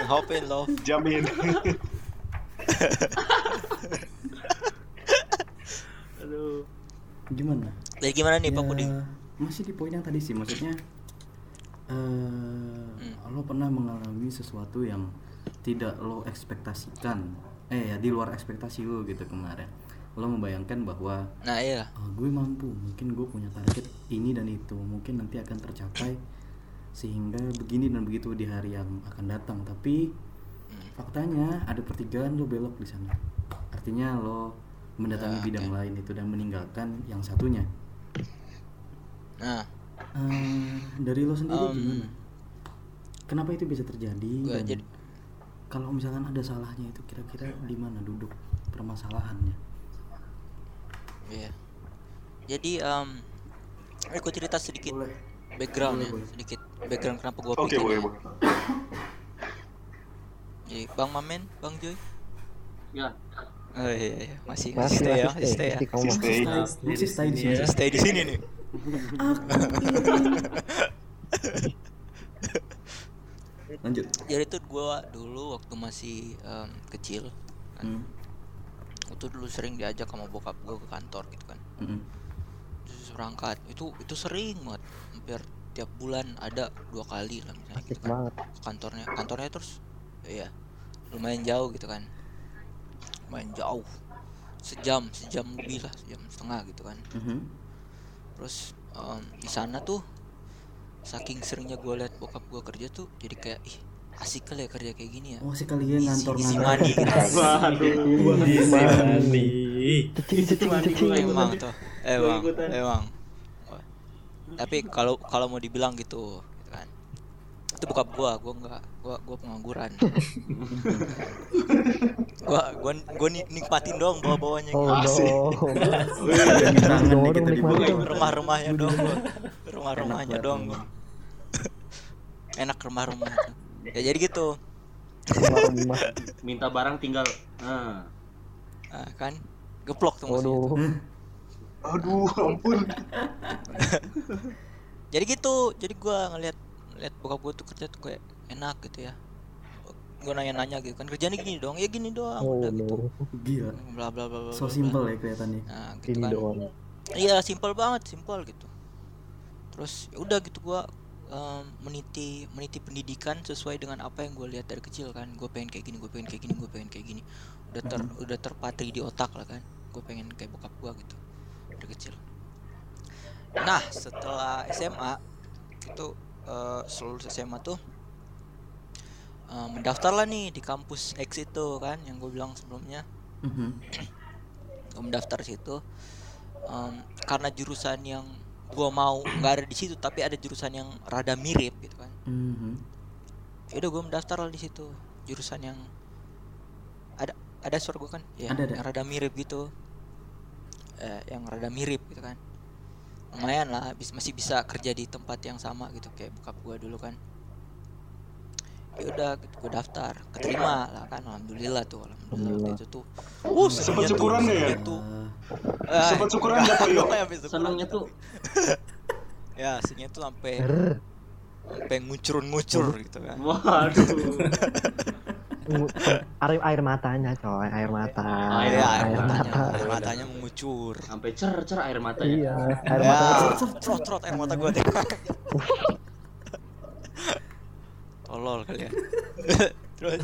Hop in love. jamin Aduh. gimana Jadi gimana nih Pak Ya, Puding? masih di poin yang tadi sih maksudnya eh lo pernah mengalami sesuatu yang tidak lo ekspektasikan eh ya di luar ekspektasi lo gitu kemarin lo membayangkan bahwa Nah iya. "Ah, gue mampu mungkin gue punya target ini dan itu mungkin nanti akan tercapai sehingga begini dan begitu di hari yang akan datang tapi Hmm. faktanya ada pertigaan lo belok di sana artinya lo mendatangi Ah, bidang oke. lain itu dan meninggalkan yang satunya Nah, Eh, dari lo sendiri Um, gimana kenapa itu bisa terjadi Gua dan jadi- kalau misalkan ada salahnya itu kira-kira di mana duduk permasalahannya iya. Jadi um, aku cerita sedikit Boleh. background Boleh, ya, boleh. sedikit background kenapa gua oke bikin. boleh boleh Jadi Bang Mamen, Bang Joy. Ya. Oh iya, iya. masih Masih masih stay ya, masih masih stay ya. Masih kamu Masih masih. stay. masih stay di sini Masih stay di sini nih. <laughs> lanjut Jadi tuh gua dulu waktu masih em, kecil, kan, Hmm. itu dulu sering diajak sama bokap gua ke kantor gitu kan. Mm-mm. Terus berangkat itu itu sering banget, hampir tiap bulan ada dua kali lah misalnya Asik gitu kan. banget. kantornya kantornya terus ya lumayan jauh gitu kan lumayan jauh. Sejam sejam lebih lah sejam setengah gitu kan. Mhm. terus em, di sana tuh saking seringnya gue liat bokap gue kerja tuh jadi kayak ih asik kali ya kerja kayak gini ya. Oh si kalian Easy- ngantor ngantor. gitu. <laughs> Waduh. Cicing cicing cicing. emang tuh emang emang. Tapi kalau kalau mau dibilang gitu gitu kan. Itu bokap gua gua nggak gua gua pengangguran gua gua gua ni- nikmatin dong bawa bawanya Oh no. Kita dong. rumah-rumahnya dong gua. rumah-rumahnya Enak dong enak rumah-rumah tuh. ya jadi gitu Rumah. Minta barang tinggal. Nah. nah, kan geplok tuh. Waduh. aduh ampun <laughs> jadi gitu jadi gua ngeliat ngeliat bokap gua tuh kerja tuh kayak enak gitu ya. Gua nanya-nanya gitu kan kerjanya gini dong. Ya gini doang. Oh udah gitu. gila. Bla bla bla bla so bla, simple bla. ya kelihatannya. Nah gitu Ini kan. doang. iya simple banget simple gitu. Terus ya udah gitu gua em, meniti meniti pendidikan sesuai dengan apa yang gue lihat dari kecil kan. Gue pengen kayak gini gue pengen kayak gini gue pengen kayak gini. Udah ter udah terpatri di otak lah kan. Gue pengen kayak bokap gua gitu dari kecil. Nah setelah SMA itu eh selulus SMA tuh eh, mendaftar lah nih di kampus X itu kan yang gue bilang sebelumnya. Mhm. gue mendaftar situ. Em, karena jurusan yang gua mau nggak ada di situ tapi ada jurusan yang rada mirip gitu kan. Mhm. ya udah gue mendaftar lah di situ. Jurusan yang ada ada suara gue kan? Ya Ada, ada. yang rada mirip gitu. Eh, yang rada mirip gitu kan. Lumayan lah masih bisa kerja di tempat yang sama gitu kayak bokap gue dulu kan ya udah gitu, gue daftar. Keterima lah kan alhamdulillah tuh alhamdulillah. Waktu itu tuh uh <laughs> syukuran nggak ya? senengnya tuh. Ah, Ah, Sempat syukuran syukuran. Senangnya tuh ya senengnya tuh sampai sampai ngucur-ngucur gitu kan. Waduh. <laughs> Air air matanya coy air mata. Air- ya, air air matanya. mata. Air matanya mengucur. Sampai cer-cer air matanya. iya air ya, mata. trot trot air mata gue tolol kali ya. <laughs> Terus.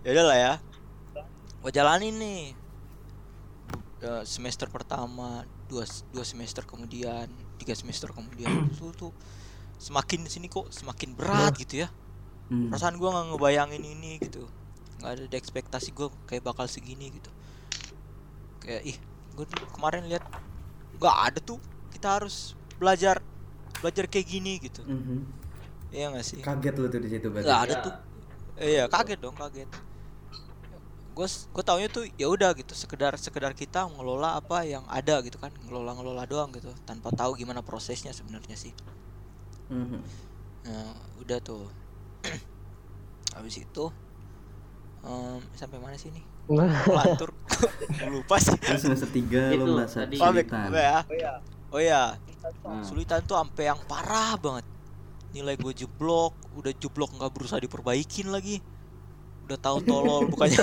Ya udah lah ya. Gue jalanin nih. Semester pertama dua dua semester kemudian tiga semester kemudian. <clears throat> Itu tuh. Semakin sini kok semakin berat gitu ya. Hmm. perasaan gue nggak ngebayangin ini gitu. Nggak ada di ekspektasi gue kayak bakal segini gitu. Kayak ih gue kemarin lihat nggak ada tuh. Kita harus belajar belajar kayak gini gitu. Mhm. Iya nggak sih Kaget lu tuh di situ berarti. nggak ada tuh iya kaget dong kaget gue gue taunya tuh ya udah gitu sekedar sekedar kita ngelola apa yang ada gitu kan ngelola ngelola doang gitu tanpa tahu gimana prosesnya sebenarnya sih Mhm. Nah, udah tuh. <clears throat> Habis itu em, sampai mana sih nih? <laughs> Lantur. <laughs> Lupa sih. Semester 3 Itu lu merasa tadi. Oh, back- kesulitan. ya. Oh ya, Nah, kesulitan tuh sampai yang parah banget. Nilai gue jeblok, udah jeblok nggak berusaha diperbaikin lagi. Udah tahu tolol <laughs> bukannya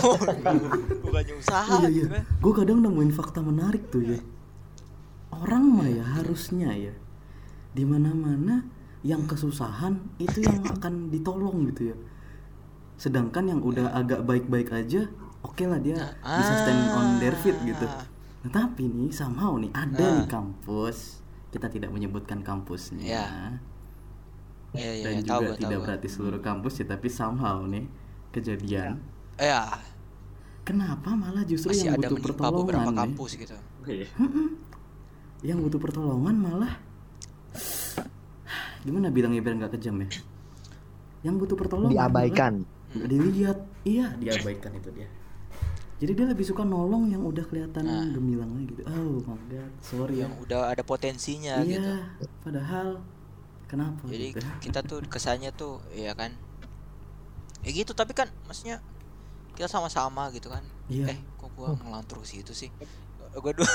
<laughs> bukannya usaha Iya, gitu iya. kan. Gue kadang nemuin fakta menarik tuh ya. Orang mah ya harusnya ya di mana-mana yang kesusahan itu yang akan ditolong gitu ya. Sedangkan yang udah agak baik-baik aja, oke lah dia bisa stand on their feet gitu. Ah. Nah, tapi nih somehow nih ada Ah. di kampus, kita tidak menyebutkan kampusnya. Iya. Iya, iya, Dan iya, juga tahu tidak tahu. berarti seluruh kampus ya, tapi somehow nih kejadian. Ya, Kenapa malah justru masih yang ada butuh pertolongan beberapa nih? kampus gitu. iya. <laughs> yang butuh pertolongan malah gimana bilangnya biar nggak kejam ya yang butuh pertolongan diabaikan malah dilihat iya diabaikan itu dia jadi dia lebih suka nolong yang udah kelihatan Nah. gemilang aja gitu oh my god sorry ya Yang udah ada potensinya iya gitu. padahal kenapa jadi gitu kita tuh kesannya tuh ya kan? Ya gitu tapi kan maksudnya kita sama-sama gitu kan? Iya. eh kok gua ngelantur situ sih? Gua dua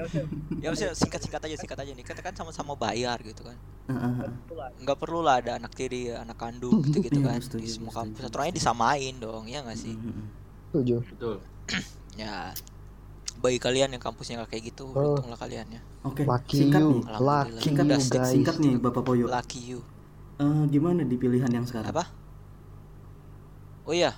<laughs> ya maksudnya singkat-singkat aja singkat aja nih. Kita kan sama-sama bayar gitu kan? Heeh, nggak perlu lah ada anak tiri anak kandung <laughs> gitu gitu Iya, kan? di semua kampus. aturannya disamain dong ya nggak sih? Heeh. setuju. Betul. <clears throat> ya bagi kalian yang kampusnya nggak kayak gitu Oh. untunglah kalian ya. Oke lucky singkat you nih. Lucky singkat you guys. singkat nih bapak Poyo lucky you. Eh, gimana di pilihan yang sekarang? Apa? Oh iya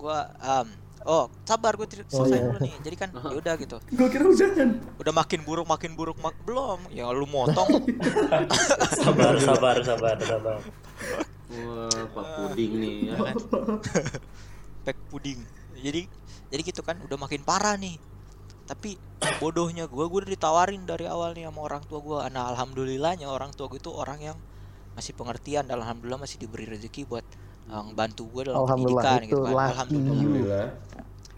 gua um, oh sabar gue Oh, selesai iya. dulu nih. Jadi kan <laughs> ya udah gitu. Gue kira udahan udah makin buruk makin buruk mak belum. Ya lu motong. <laughs> Sabar sabar sabar sabar. Wah, Pak Puding nih ya. <laughs> Kan. pack puding. Jadi jadi gitu kan udah makin parah nih tapi bodohnya gua gua udah ditawarin dari awal nih sama orang tua gua nah alhamdulillahnya orang tua gue itu orang yang masih pengertian dan alhamdulillah masih diberi rezeki buat uh, ngebantu gue dalam Alhamdulillah, pendidikan itu gitu kan alhamdulillah alhamdulillah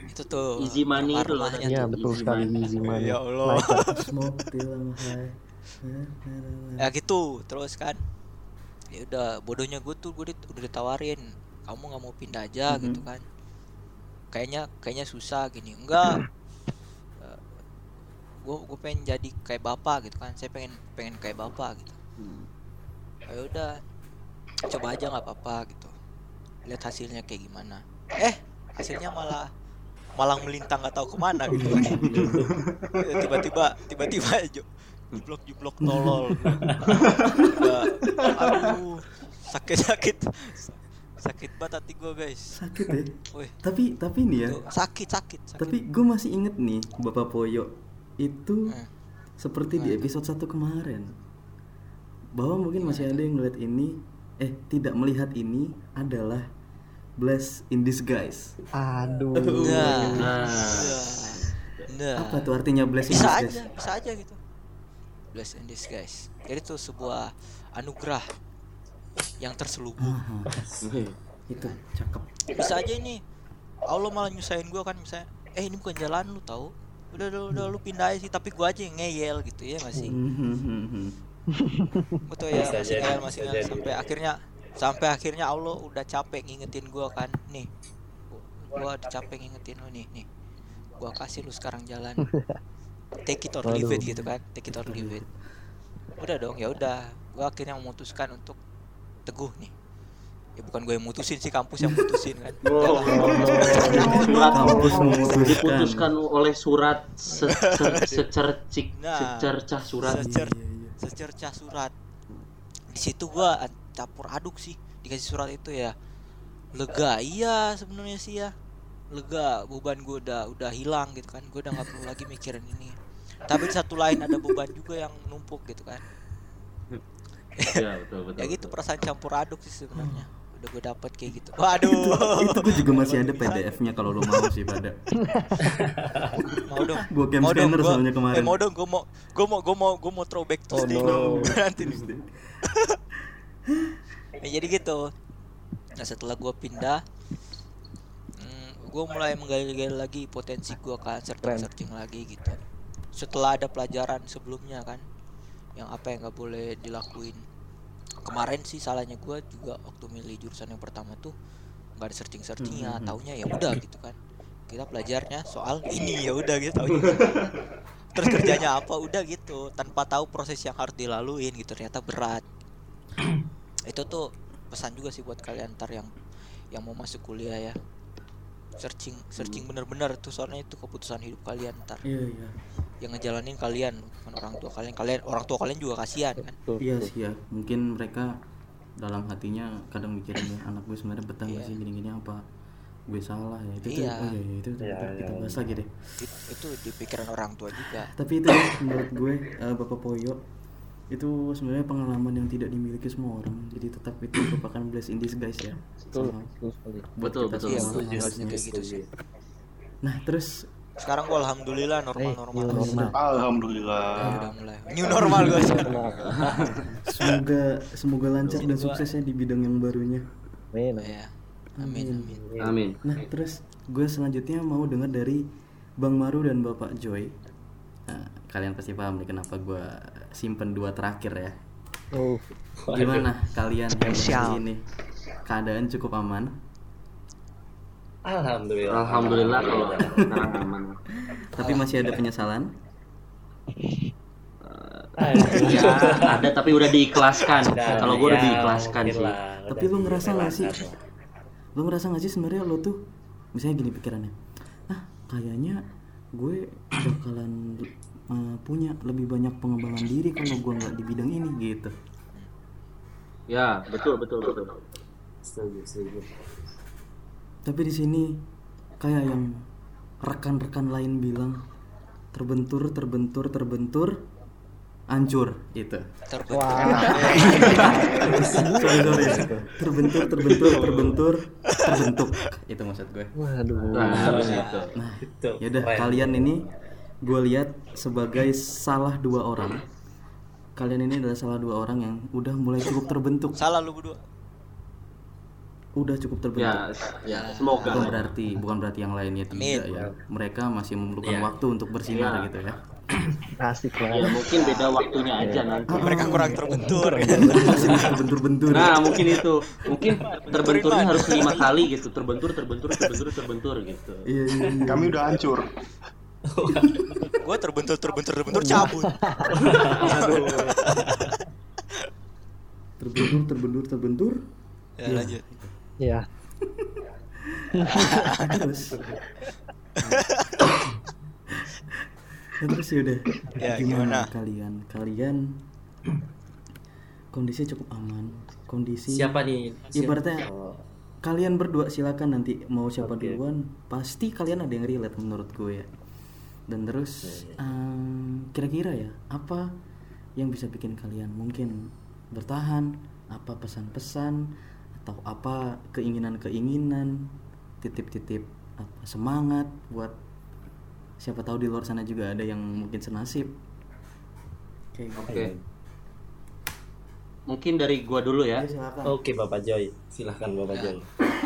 itu tuh Easy money itu loh. tuh. betul Easy sekali money. easy money. Ya Allah. Ya gitu terus kan ya udah bodohnya gue tuh gue udah ditawarin kamu nggak mau pindah aja Mhm. gitu kan kayaknya kayaknya susah gini enggak gue gue pengen jadi kayak bapak gitu kan. Saya pengen pengen kayak bapak gitu. Hmm. ya udah coba aja nggak apa-apa gitu. Lihat hasilnya kayak gimana. Eh hasilnya malah malah melintang nggak tahu ke mana gitu. <laughs> Tiba-tiba tiba-tiba aja jublok jublok tolol <laughs> aduh sakit sakit sakit banget hati gue guys. Sakit ya? Wih, tapi tapi nih ya. Sakit sakit sakit. Tapi gue masih inget nih bapak Poyo itu Hmm. seperti di episode 1 kemarin. Bahwa mungkin masih ada yang melihat ini eh tidak melihat ini adalah bless in disguise. Aduh. nah, Nah, nah, nah. apa tuh artinya bless in bisa disguise? aja bisa aja gitu. Bless in disguise. Jadi itu sebuah anugerah yang terselubung. Itu cakep. Bisa aja ini. Allah malah nyusahin gua kan misalnya eh ini bukan jalan lu tahu udah udah, udah lu pindah aja sih tapi gua aja yang ngeyel gitu ya masih Mhm. betul ya Bisa masih jadi, ngeyel masih ngeyel. jadi. sampai akhirnya sampai akhirnya Allah udah capek ngingetin gua kan nih gua udah capek ngingetin lu nih nih. Gua kasih lu sekarang jalan. Take it or leave it gitu kan? Take it or leave it. Udah dong ya udah. Gua akhirnya memutuskan untuk teguh nih ya bukan gue yang mutusin sih kampus yang mutusin kan. Udah lah. Surat Kampus memutuskan. diputuskan oleh surat se se- secercik Nah. secercah surat. Secer- Iya, iya. secercah surat di situ gua campur aduk sih dikasih surat itu ya lega iya sebenarnya sih ya lega beban gua udah udah hilang gitu kan gua udah nggak perlu lagi mikirin ini tapi di satu lain ada beban juga yang numpuk gitu kan Ya betul betul. ya gitu betul. perasaan campur aduk sih sebenarnya udah gue dapet kayak gitu. Waduh. Itu gue juga masih ada PDF-nya kalau lo mau sih pada <laughs> mau dong. Cam mau dong scanner gua- soalnya kemarin. eh, mau dong gue mau gue mau gue mau gue mau throwback Oh, Tuesday no. <laughs> nanti nih <laughs> Ya, jadi gitu. Nah setelah gue pindah gue mulai menggali-gali lagi potensi gue kan searching searching lagi gitu. Setelah ada pelajaran sebelumnya kan yang apa yang nggak boleh dilakuin kemarin sih salahnya gue juga waktu milih jurusan yang pertama tuh nggak ada searching searchingnya taunya ya udah gitu kan. Kita belajarnya soal ini ya udah gitu taunya. <laughs> Terus kerjanya apa udah gitu tanpa tahu proses yang harus dilaluin gitu ternyata berat. <clears throat> Itu tuh pesan juga sih buat kalian ntar yang yang mau masuk kuliah ya. Searching searching bener-bener tuh soalnya itu keputusan hidup kalian ntar. Iya iya yang ngejalanin kalian bukan orang tua kalian kalian orang tua kalian juga kasihan kan iya sih ya mungkin mereka dalam hatinya kadang mikirin ya anak gue sebenarnya betah Iya. sih gini-gini apa gue salah ya itu tuh Iya. oh iya, itu Iya, ntar kita iya, bahas iya. lagi deh It- itu di pikiran orang tua juga tapi itu ya, menurut gue eh, bapak Poyo itu sebenarnya pengalaman yang tidak dimiliki semua orang jadi tetap itu merupakan bless in disguise ya Betul, Sama betul Betul, kita betul. Semua setuju, harusnya. setuju. gitu sih. nah terus sekarang gua alhamdulillah normal Eh, normal new normal. Alhamdulillah. udah mulai new normal gue sekarang semoga semoga lancar dan suksesnya di bidang yang barunya Amin. ya amin amin Amin. Nah, terus gue selanjutnya mau dengar dari Bang Maru dan Bapak Joy. Nah, kalian pasti paham nih kenapa gue simpen dua terakhir ya. Oh, Gimana kalian yang di Spesial. sini? Keadaan cukup aman, Alhamdulillah. Alhamdulillah kalau sekarang aman. tapi masih ada penyesalan. Ya, <laughs> ada tapi udah diikhlaskan. Kalau gue udah ya, diikhlaskan sih. lah, Tapi lu ngerasa nggak sih? Lo ngerasa gak sih sebenarnya lo tuh, misalnya gini pikirannya, ah kayaknya gue bakalan eh, punya lebih banyak pengembangan diri kalau gue nggak di bidang ini gitu. Ya, betul betul betul. Setuju, setuju. Tapi di sini kayak yang rekan-rekan lain bilang terbentur, terbentur, terbentur, hancur itu. terbentuk sorry sorry. Terbentur, terbentur, terbentur, terbentuk. Itu maksud gue. waduh. Nah, harus itu. Nah, Itu. yaudah keren. kalian ini gue lihat sebagai salah dua orang. Kalian ini adalah salah dua orang yang udah mulai cukup terbentuk, salah lu berdua udah cukup terbentuk. Ya, ya semoga. Bukan berarti, bukan berarti yang lainnya tidak Amin. ya. Mereka masih memerlukan Iya. waktu untuk bersinar Iya. gitu ya. <clears throat> Asik Ya lah. mungkin beda waktunya aja nanti. mereka kurang terbentur terbentur-bentur. Nah mungkin itu mungkin terbenturnya harus lima kali gitu terbentur terbentur terbentur terbentur gitu. Iya, iya, iya. Kami udah hancur. <laughs> gue terbentur terbentur terbentur cabut Terbentur, terbentur, terbentur. ya lanjut <laughs> Ya. Terus. Terus ya udah. Ya, gimana, gimana? kalian? Kalian kondisi cukup aman. Kondisi Siapa nih? Ibaratnya Oh, kalian berdua silakan nanti mau siapa Oke. duluan pasti kalian ada yang relate menurut gue ya dan terus em, kira-kira ya apa yang bisa bikin kalian mungkin bertahan apa pesan-pesan atau apa keinginan-keinginan titip-titip apa semangat buat siapa tahu di luar sana juga ada yang mungkin senasib gitu Oke. Mungkin dari gua dulu ya. silakan Oke Bapak Joy, silahkan Bapak Joy.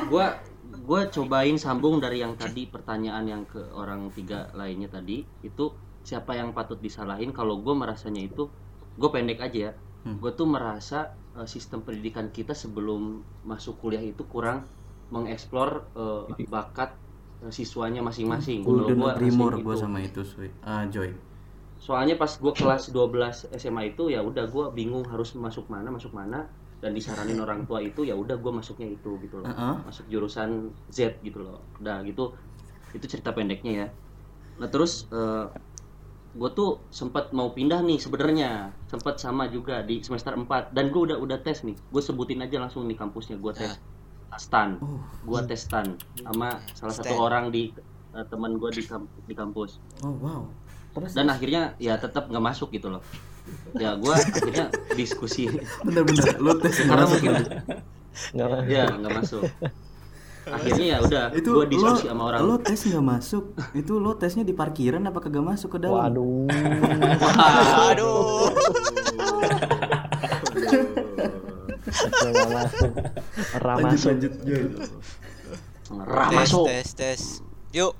Gua gua cobain sambung dari yang tadi pertanyaan yang ke orang tiga lainnya tadi itu siapa yang patut disalahin kalau gue merasanya itu gue pendek aja ya Hmm. gue tuh merasa sistem pendidikan kita sebelum masuk kuliah itu kurang mengeksplor eh, bakat eh, siswanya masing-masing Kalau Golden gua Primor gue gitu. sama itu. Ah, Joy soalnya pas gue kelas 12 SMA itu ya udah gue bingung harus masuk mana masuk mana dan disaranin orang tua itu ya udah gue masuknya itu gitu loh Heeh. masuk jurusan Z gitu loh udah gitu itu cerita pendeknya ya nah terus gue tuh sempat mau pindah nih sebenarnya. Sempat sama juga di semester 4 dan gue udah udah tes nih. Gue sebutin aja langsung nih kampusnya. Gue tes stan Oh. gue tes stan sama salah satu Stan. orang di eh, teman gue di kamp- di kampus. Oh wow. Terus dan akhirnya ya tetap nggak masuk gitu loh. Ya gue akhirnya diskusi. <laughs> Bener-bener lu tes karena mungkin? Nggak masuk. ya nggak masuk akhirnya ya udah itu gue lo diskusi sama orang lo tes nggak masuk itu lo tesnya di parkiran apa kagak masuk ke dalam Waduh. Aduh. Nggak masuk. Ora lanjut masuk. lanjut ngerah tes, tes, tes. Yuk.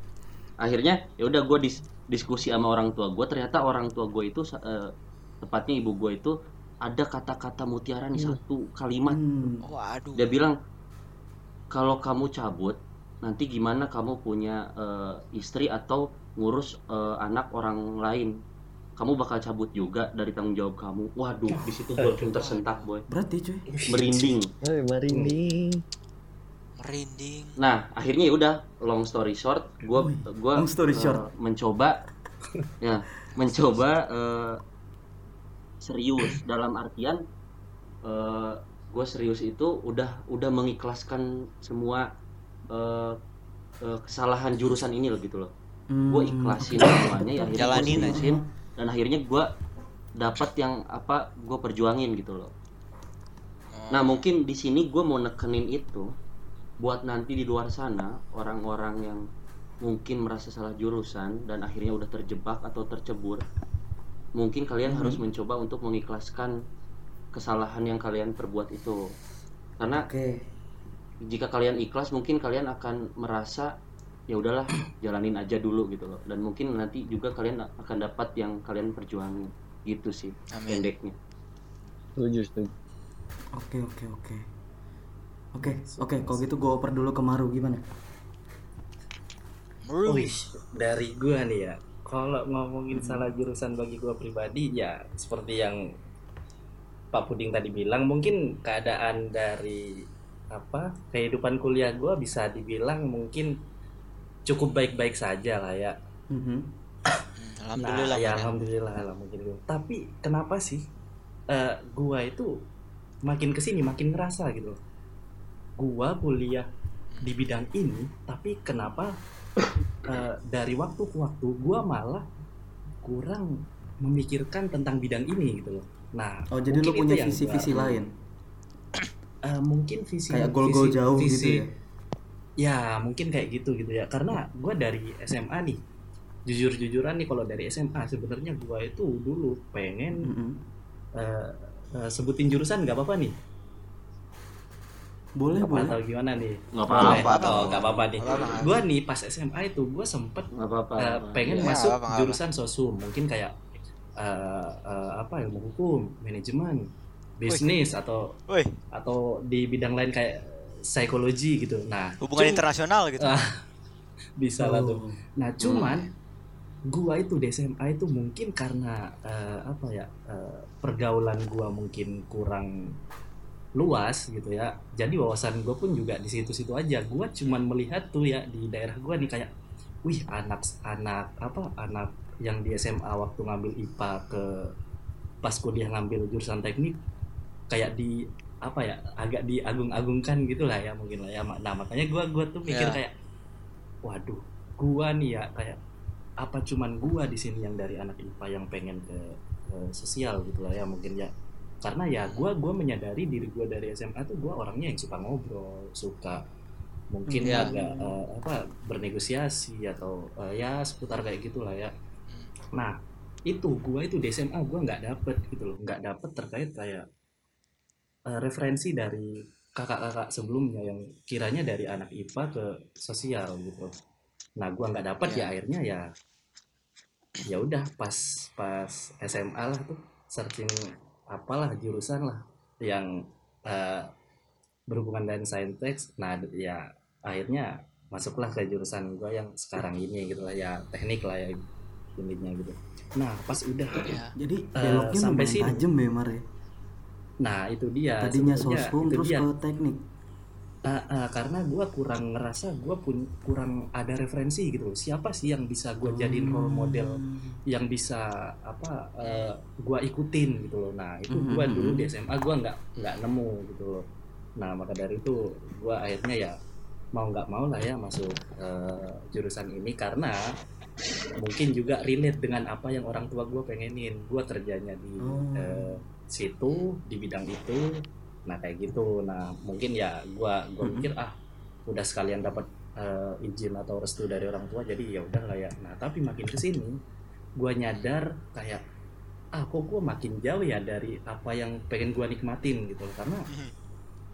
akhirnya ya udah gue dis- diskusi sama orang tua gue ternyata orang tua gue itu eh, tepatnya ibu gue itu ada kata-kata mutiara nih satu kalimat Hmm. Waduh. dia bilang kalau kamu cabut nanti gimana kamu punya eh, istri atau ngurus eh, anak orang lain kamu bakal cabut juga dari tanggung jawab kamu waduh di situ gue langsung tersentak boy berat ya cuy merinding merinding. Merinding. nah akhirnya ya udah long story short gue gua long story eh, short. mencoba ya mencoba eh, serius dalam artian gue serius itu udah udah mengikhlaskan semua eh, eh, kesalahan jurusan ini loh gitu loh. Hmm, gue ikhlasin semuanya ya akhirnya gue aja. seriusin dan akhirnya gue dapat yang apa gue perjuangin gitu loh. Nah mungkin di sini gue mau nekenin itu buat nanti di luar sana orang-orang yang mungkin merasa salah jurusan dan akhirnya udah terjebak atau tercebur mungkin kalian harus mencoba untuk mengikhlaskan kesalahan yang kalian perbuat itu karena oke jika kalian ikhlas mungkin kalian akan merasa ya udahlah jalanin aja dulu gitu loh dan mungkin nanti juga kalian akan dapat yang kalian perjuangin gitu sih Amin. pendeknya Setuju, setuju. oke oke oke oke oke kalau gitu gue oper dulu ke Maru gimana. Wih, dari gua nih ya. Kalau ngomongin salah jurusan bagi gua pribadi ya seperti yang Pak Puding tadi bilang mungkin keadaan dari apa kehidupan kuliah gua bisa dibilang mungkin cukup baik-baik saja lah ya. Mhm. Hmm, <coughs> Alhamdulillah. Nah, ya alhamdulillah alhamdulillah. Tapi kenapa sih eh, gua itu makin ke sini makin ngerasa gitu. Gua kuliah di bidang ini, tapi kenapa <coughs> eh, dari waktu ke waktu gua malah kurang memikirkan tentang bidang ini gitu loh. Nah, oh jadi itu punya visi-visi lain? <clears throat> Eh, mungkin visi kayak goal-goal visi- jauh visi- gitu ya? Ya mungkin kayak gitu gitu ya. Karena gue dari SMA nih jujur-jujuran nih kalau dari SMA sebenarnya gue itu dulu pengen Mhm. eh, eh, sebutin jurusan nggak apa-apa nih. Boleh apa boleh. atau gimana nih? Nggak apa-apa atau nggak apa-apa. Nih. Nggak apa-apa. gue nih pas SMA itu gue sempet nggak apa-apa eh, pengen Ya, masuk nggak apa-apa. jurusan sosum. Mungkin kayak eh, eh, apa ilmu hukum manajemen bisnis atau atau di bidang lain kayak psikologi gitu nah hubungan internasional gitu. Ah, <laughs> bisa lah tuh Oh. Nah, cuman gua itu di SMA itu mungkin karena eh, apa ya eh, pergaulan gua mungkin kurang luas gitu ya. Jadi wawasan gua pun juga di situ-situ aja. Gua cuman melihat tuh ya di daerah gua nih kayak wih anak anak apa anak yang di SMA waktu ngambil IPA ke pas kuliah ngambil jurusan teknik kayak di apa ya agak diagung-agungkan gitu lah ya mungkin lah ya nah makanya gua gua tuh mikir Ya. kayak waduh gua nih ya kayak apa cuman gua di sini yang dari anak IPA yang pengen ke, ke sosial gitu lah ya mungkin ya karena ya gua gua menyadari diri gua dari SMA tuh gua orangnya yang suka ngobrol suka mungkin Ya. agak eh, apa bernegosiasi atau eh, ya seputar kayak gitulah ya nah itu gua itu di SMA gua nggak dapet gitu loh nggak dapet terkait kayak eh, referensi dari kakak-kakak sebelumnya yang kiranya dari anak IPA ke sosial gitu. Nah, gua nggak dapat ya Ya. akhirnya ya ya udah pas pas SMA lah tuh searching apalah jurusan lah yang eh, berhubungan dengan saintek. Nah, ya akhirnya masuklah ke jurusan gua yang sekarang ini gitu lah ya teknik lah ya gitu. Nah, pas udah Ya. jadi Eh, beloknya sampai lumayan sini. tajam ya Mar ya Nah, itu dia. tadinya soshum terus dia. ke teknik Ah, ah, karena gue kurang ngerasa gue pun kurang ada referensi gitu loh. siapa sih yang bisa gue jadiin role model Hmm. yang bisa apa gue ikutin gitu loh nah itu Mhm, gue dulu mhm. di SMA gue nggak nggak nemu gitu loh nah maka dari itu gue akhirnya ya mau nggak mau lah ya masuk eh, jurusan ini karena mungkin juga relate dengan apa yang orang tua gue pengenin. Gue kerjanya di Oh. eh, situ di bidang itu. Nah kayak gitu. Nah mungkin ya gua gua Mm-mm. mikir ah udah sekalian dapat eh, izin atau restu dari orang tua jadi ya udah lah ya. Nah tapi makin ke sini gua nyadar kayak ah kok gua makin jauh ya dari apa yang pengen gua nikmatin gitu karena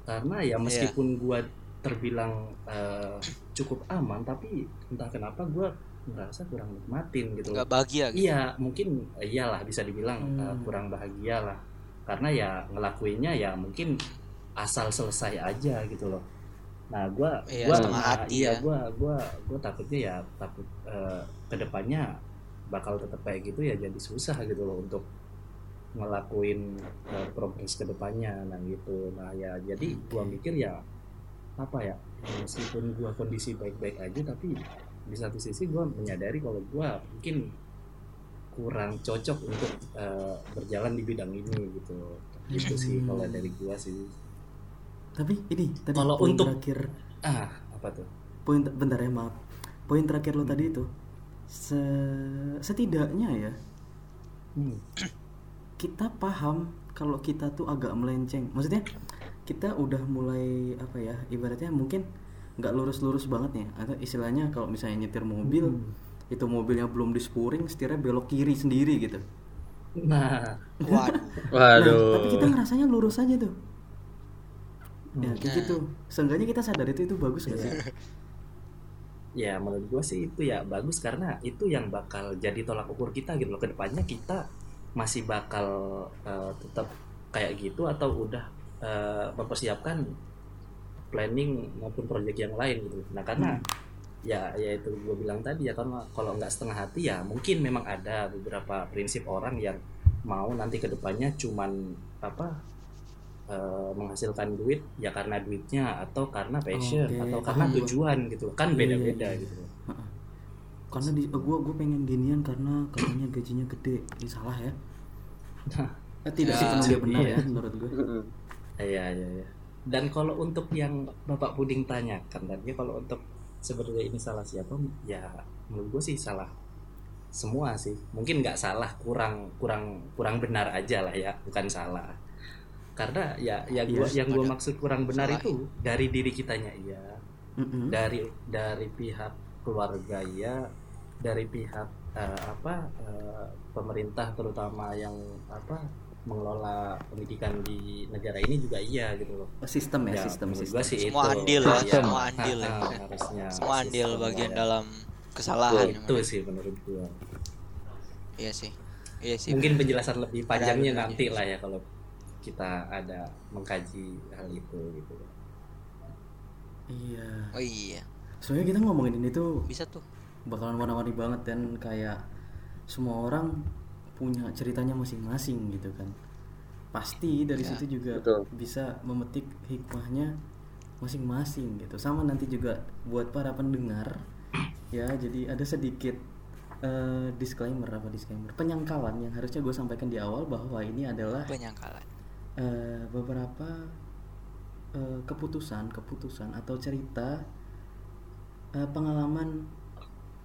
karena ya meskipun gua terbilang eh, cukup aman tapi entah kenapa gua ngerasa kurang nikmatin gitu nggak bahagia gitu Iya, mungkin eh, iyalah bisa dibilang Hmm. eh, kurang bahagia lah. Karena ya ngelakuinnya ya mungkin asal selesai aja gitu loh. Nah, gua Iya, gua nah, hati iya, ya. gua gua gua takutnya ya takut eh, ke depannya bakal tetap kayak gitu ya jadi susah gitu loh untuk ngelakuin eh, progres ke depannya nah gitu. Nah, ya jadi gua mikir ya apa ya meskipun gua kondisi baik-baik aja tapi di satu sisi gue menyadari kalau gue mungkin kurang cocok untuk eh, berjalan di bidang ini gitu gitu sih Hmm. kalau dari gue sih Tapi ini tadi Kalau poin untuk- terakhir ah apa tuh poin bentar ya maaf. Poin terakhir lo tadi itu se- setidaknya ya Hmm. kita paham kalau kita tuh agak melenceng. Maksudnya kita udah mulai apa ya ibaratnya mungkin nggak lurus-lurus banget nih. Atau istilahnya kalau misalnya nyetir mobil Hmm. itu mobilnya belum dispuring setirnya belok kiri sendiri gitu. Nah. Waduh. Nah, Waduh. tapi kita ngerasanya lurus aja tuh. Ya kayak gitu. Seenggaknya kita sadar itu itu bagus gak sih? Ya menurut gue sih itu ya bagus karena itu yang bakal jadi tolak ukur kita gitu loh. Ke depannya kita masih bakal eh, tetap kayak gitu atau udah eh, mempersiapkan planning maupun proyek yang lain gitu. Nah karena ya ya itu gue bilang tadi ya karena kalau nggak setengah hati ya mungkin memang ada beberapa prinsip orang yang mau nanti ke depannya cuman apa eh, menghasilkan duit ya karena duitnya atau karena passion Oke, atau karena paham gua. tujuan gitu. Kan Iya, iya, beda-beda iya. gitu. Karena di gue gue pengen ginian karena katanya gajinya gede. Ini salah ya. Eh, tidak sih Ya, sepenuhnya benar ya menurut gue Iya iya iya. Dan kalau untuk yang Bapak Puding tanyakan tadi kalau untuk sebenarnya ini salah siapa? Ya menurut gue sih salah semua sih. Mungkin nggak salah, kurang kurang kurang benar aja lah ya, bukan salah. Karena ya ya gua Iya, yang gue maksud kurang benar Salah. itu dari diri kitanya iya, Mm-mm. dari dari pihak keluarga iya, dari pihak eh, apa eh, pemerintah terutama yang apa mengelola pendidikan di negara ini juga iya gitu loh. Oh, sistem ya, sistem menurut sistem gua sih Semua itu. andil ya, Iya. semua andil ya. Ah, harusnya semua andil sistem bagian ya. dalam kesalahan itu sih menurut gua. iya sih iya sih Mungkin penjelasan lebih panjangnya Ada nanti lah ya kalau kita ada mengkaji hal itu gitu. iya oh iya soalnya kita ngomongin ini tuh bisa tuh bakalan warna-warni banget dan kayak semua orang punya ceritanya masing-masing gitu kan. Pasti dari Ya, situ juga betul. bisa memetik hikmahnya masing-masing gitu. Sama nanti juga buat para pendengar ya jadi ada sedikit eh, disclaimer apa disclaimer? Penyangkalan yang harusnya gue sampaikan di awal bahwa ini adalah penyangkalan. eh, beberapa eh, keputusan keputusan atau cerita eh, pengalaman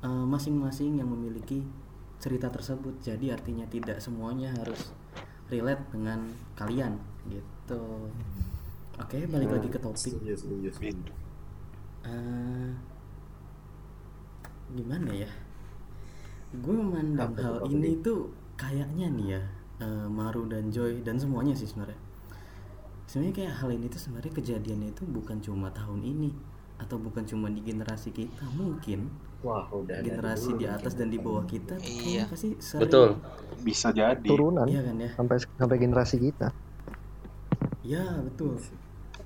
eh, masing-masing yang memiliki cerita tersebut. Jadi artinya tidak semuanya harus relate dengan kalian gitu. Oke balik lagi ke topik. Eh, gimana ya? Gue memandang Apa hal ini tuh kayaknya nih ya eh, Maru dan Joy dan semuanya sih sebenarnya. Sebenarnya kayak hal ini tuh sebenarnya kejadiannya itu bukan cuma tahun ini atau bukan cuma di generasi kita mungkin Wah, udah generasi di atas mungkin. dan di bawah kita tuh Iya. pasti sering Betul. bisa jadi turunan iya kan ya sampai sampai generasi kita Ya betul.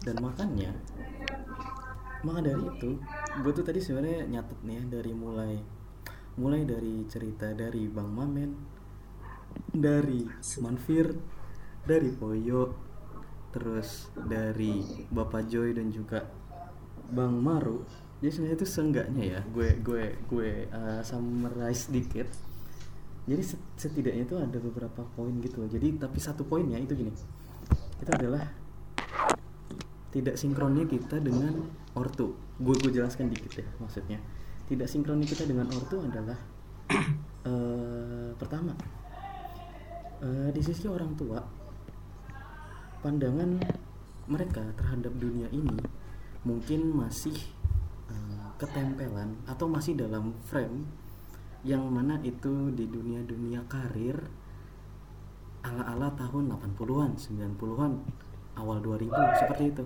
Dan makanya, maka dari itu, gue tuh tadi sebenarnya nyatet nih ya dari mulai, mulai dari cerita dari Bang Mamen, dari Manfir, dari Poyo, terus dari Bapak Joy dan juga Bang Maru. Jadi sebenarnya itu seenggaknya ya, gue gue gue uh, summarize dikit. Jadi set- setidaknya itu ada beberapa poin gitu. Jadi tapi satu poinnya itu gini itu adalah tidak sinkronnya kita dengan ortu. Gue gue jelaskan dikit ya maksudnya. Tidak sinkronnya kita dengan ortu adalah <clears throat> eh, pertama eh, di sisi orang tua pandangan mereka terhadap dunia ini mungkin masih ketempelan atau masih dalam frame yang mana itu di dunia-dunia karir ala-ala tahun 80-an, 90-an, awal 2000 seperti itu.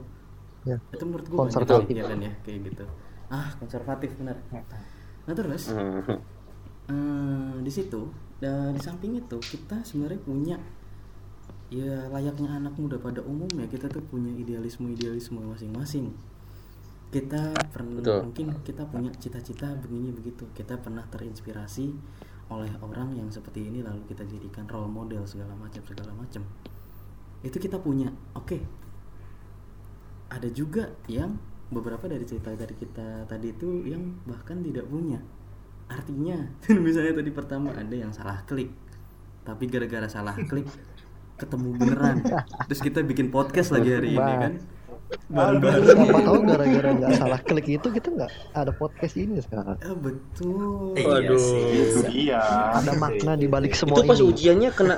Ya. Itu menurut gue Konservatif. ya kan ya kayak gitu. Ah, konservatif benar. Nah, terus <laughs> eh, di situ dan di samping itu kita sebenarnya punya ya layaknya anak muda pada umumnya kita tuh punya idealisme idealisme masing-masing kita pernah Betul. mungkin kita punya cita-cita begini begitu. Kita pernah terinspirasi oleh orang yang seperti ini lalu kita jadikan role model segala macam segala macam. Itu kita punya. Oke. Ada juga yang beberapa dari cerita dari kita tadi itu yang bahkan tidak punya. Artinya <laughs> misalnya tadi pertama ada yang salah klik. Tapi gara-gara salah klik ketemu beneran. <laughs> Terus kita bikin podcast lagi hari ini kan Siapa tahu gara-gara nggak salah klik itu kita nggak ada podcast ini sekarang. Ah, betul Iya Waduh. sih. Itu dia. Ada makna di balik itu semua pas ini. ujiannya kena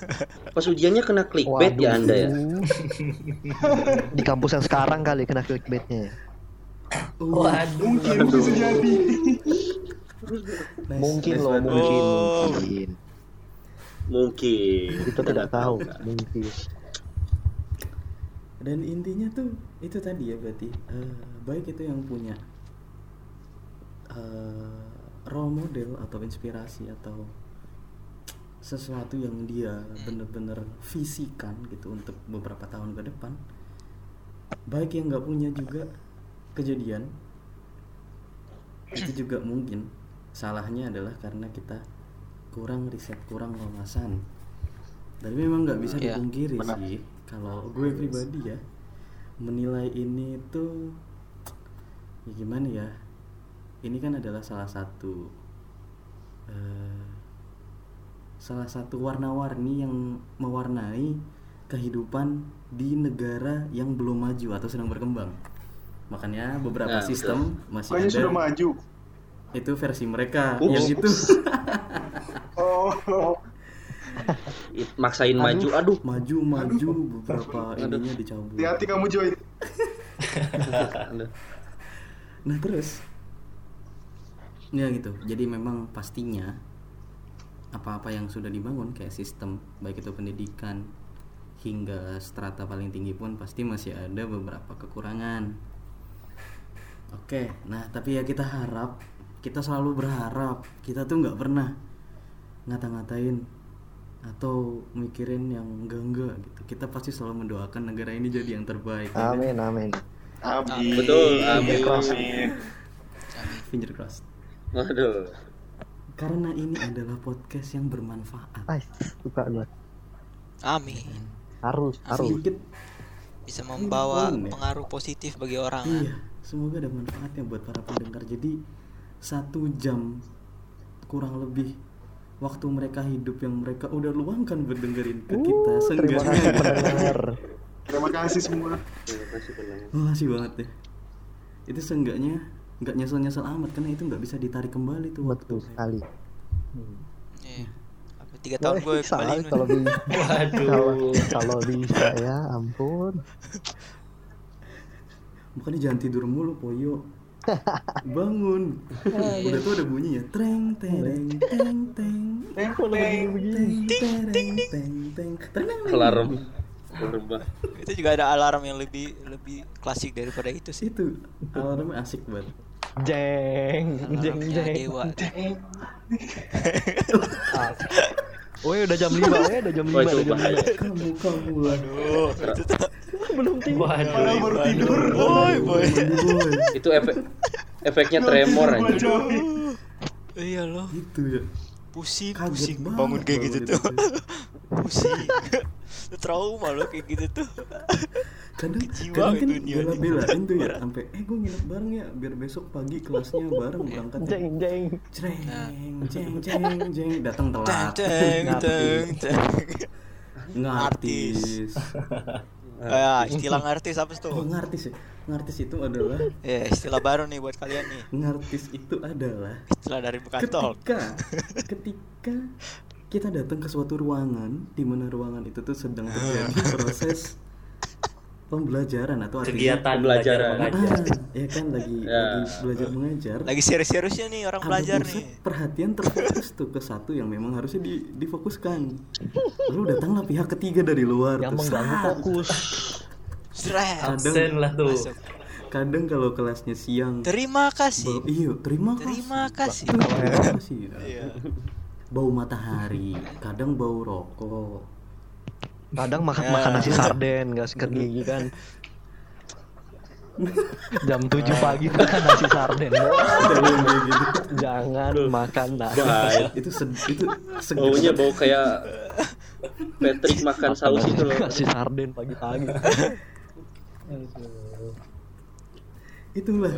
<laughs> pas ujiannya kena clickbait ya anda ya Di kampus yang sekarang kali kena clickbaitnya. ya. Waduh. Mungkin bisa jadi. Nice, Mungkin nice loh, mungkin, Oh. mungkin. mungkin Kita tidak tahu, mungkin. Dan intinya tuh itu tadi ya berarti eh, baik itu yang punya eh, role model atau inspirasi atau sesuatu yang dia bener-bener visikan gitu untuk beberapa tahun ke depan baik yang nggak punya juga kejadian itu juga mungkin salahnya adalah karena kita kurang riset kurang wawasan. Tapi memang nggak bisa Iya, dipungkiri benar. sih kalau gue pribadi ya menilai ini tuh ya gimana ya ini kan adalah salah satu eh, salah satu warna-warni yang mewarnai kehidupan di negara yang belum maju atau sedang berkembang makanya beberapa Nah, betul. sistem masih Bukannya ada sudah maju. itu versi mereka Ups. yang itu <laughs> Oh, <laughs> Maksain maju aduh. maju maju beberapa ininya dicabut. Hati-hati kamu Joy. <laughs> Nah terus? Ya gitu. Jadi memang pastinya Apa-apa yang sudah dibangun Kayak sistem Baik itu pendidikan Hingga strata paling tinggi pun Pasti masih ada beberapa kekurangan. Oke Nah tapi ya kita harap Kita selalu berharap. Kita tuh nggak pernah Ngata-ngatain Atau mikirin yang enggak-enggak gitu Kita pasti selalu mendoakan negara ini jadi yang terbaik ya kan? Amin, amin. Amin. Betul, amin. Amin. Finger crossed waduh Karena ini adalah podcast yang bermanfaat. Ay, suka gue. Amin. Harus, harus. Sedikit Bisa membawa Ampun, ya. pengaruh positif bagi orang. kan? iya, semoga ada manfaatnya buat para pendengar. Jadi satu jam kurang lebih waktu mereka hidup yang mereka udah luangkan buat dengerin ke kita. Uh, terima kasih pendengar. Terima kasih semua. terima kasih pendengar Makasih banget deh. Itu seenggaknya nggak nyesel-nyesel amat karena itu nggak bisa ditarik kembali tuh waktu. Betul sekali. Iya. Apa, Tiga tahun gue kembali kalau bisa. <laughs> Kalau, Waduh. kalau bisa ya, ampun. Makanya jangan tidur mulu, Poyo. Bangun. Udah tuh ada bunyinya. Treng tereng teng teng. Teng, teng. Teng teng teng. Tereng. alarm berubah itu juga ada alarm yang lebih lebih klasik daripada itu sih. Itu alarmnya asik banget. Jeng, jeng, jeng. dewa. <laughs> Ah. Woi, udah jam 5, woi, udah jam 5, Oh, itu udah jam bahaya. Kamu kamu lah. Aduh, itu tuh. 5. Belum tidur. Waduh. baru tidur. Boy, boy. Itu efek efeknya tremor anjing. Iya loh, Itu ya. Pusing, Kaget pusing banget bangun kayak gitu itu tuh. <laughs> pusing. <laughs> Trauma loh kayak gitu tuh. Kadang Kejiwa kadang kan nih. bela-belain tuh ya sampai eh gue nginep bareng ya biar besok pagi kelasnya bareng berangkat. Jeng, jeng. Jreng, jeng, jeng, jeng, datang telat. teng teng teng. Ngartis. Ah, istilah ngartis apa tuh? Oh, ngartis ya. Ngartis itu adalah Ya, istilah baru nih buat kalian nih. ngartis itu adalah Istilah dari bukan ketika <laughs> <laughs> ketika kita datang ke suatu ruangan di mana ruangan itu tuh sedang terjadi proses pembelajaran atau artinya kegiatan Pembelajaran. belajar mengajar Ah, ya kan lagi Ya. lagi belajar mengajar Lagi serius-seriusnya nih orang ada belajar nih. perhatian terfokus tuh ke satu yang memang harusnya di, difokuskan lalu datanglah pihak ketiga dari luar yang mengganggu fokus Stres. absen lah tuh Masuk. kadang kalau kelasnya siang Terima kasih. bau, iya terima kasih Terima kasih. terima kasih Iya. bau matahari kadang bau rokok kadang makan Ya. makan nasi sarden nggak sikat gigi kan jam 7 pagi makan nasi sarden jangan makan nasi Baik. itu sed, itu seger Baunya bau kayak Patrick makan saus itu loh. nasi sarden pagi-pagi itulah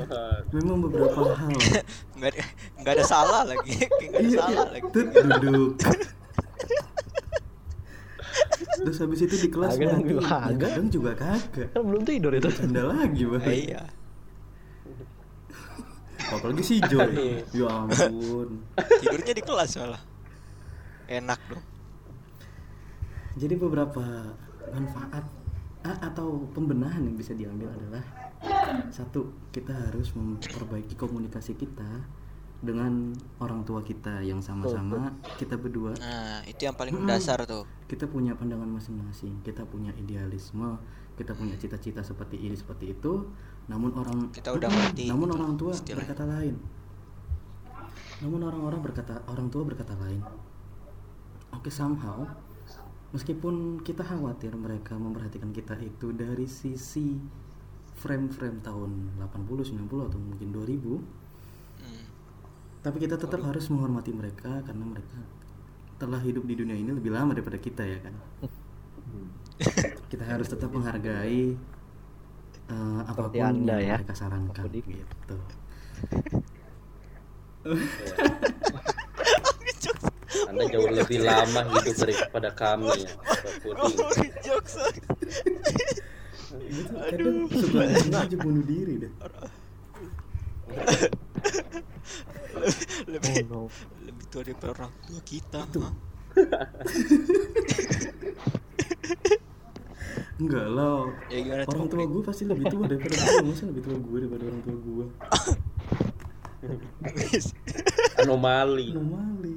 memang beberapa hal <laughs> Nggak ada, nggak ada salah lagi. Kayak nggak ada Iya, salah iya. lagi. Tut, duduk terus habis itu di kelas Kagak, mati kagak. kadang juga kagak kan belum tidur itu canda lagi bang Eh, Iya. apalagi si Joy ya ampun Tidurnya di kelas malah. Enak dong. jadi beberapa manfaat atau pembenahan yang bisa diambil adalah satu kita harus memperbaiki komunikasi kita dengan orang tua kita yang sama-sama kita berdua. Nah, itu yang paling mendasar tuh. kita punya pandangan masing-masing kita punya idealisme kita punya cita-cita seperti ini seperti itu. Namun orang Kita udah ngerti namun orang tua istilahnya. berkata lain. Namun orang-orang berkata orang tua berkata lain. Oke somehow meskipun kita khawatir mereka memperhatikan kita itu dari sisi frame-frame tahun 80 90 atau mungkin 2000 Hmm. tapi kita tetap harus menghormati mereka karena mereka telah hidup di dunia ini lebih lama daripada kita ya kan? Kita harus tetap menghargai eh, apa pun Anda yang ya. mereka sarankan gitu <laughs> <laughs> Anda jauh lebih lama hidup daripada kami ya. Pak Puding. Gitu, suka aja bunuh diri deh. Lebih oh no. lebih tua daripada orang tua kita. Enggak lah. Ya gimana orang tua gue pasti lebih tua daripada gue masa lebih tua gue daripada orang tua gue <laughs> Anomali. anomali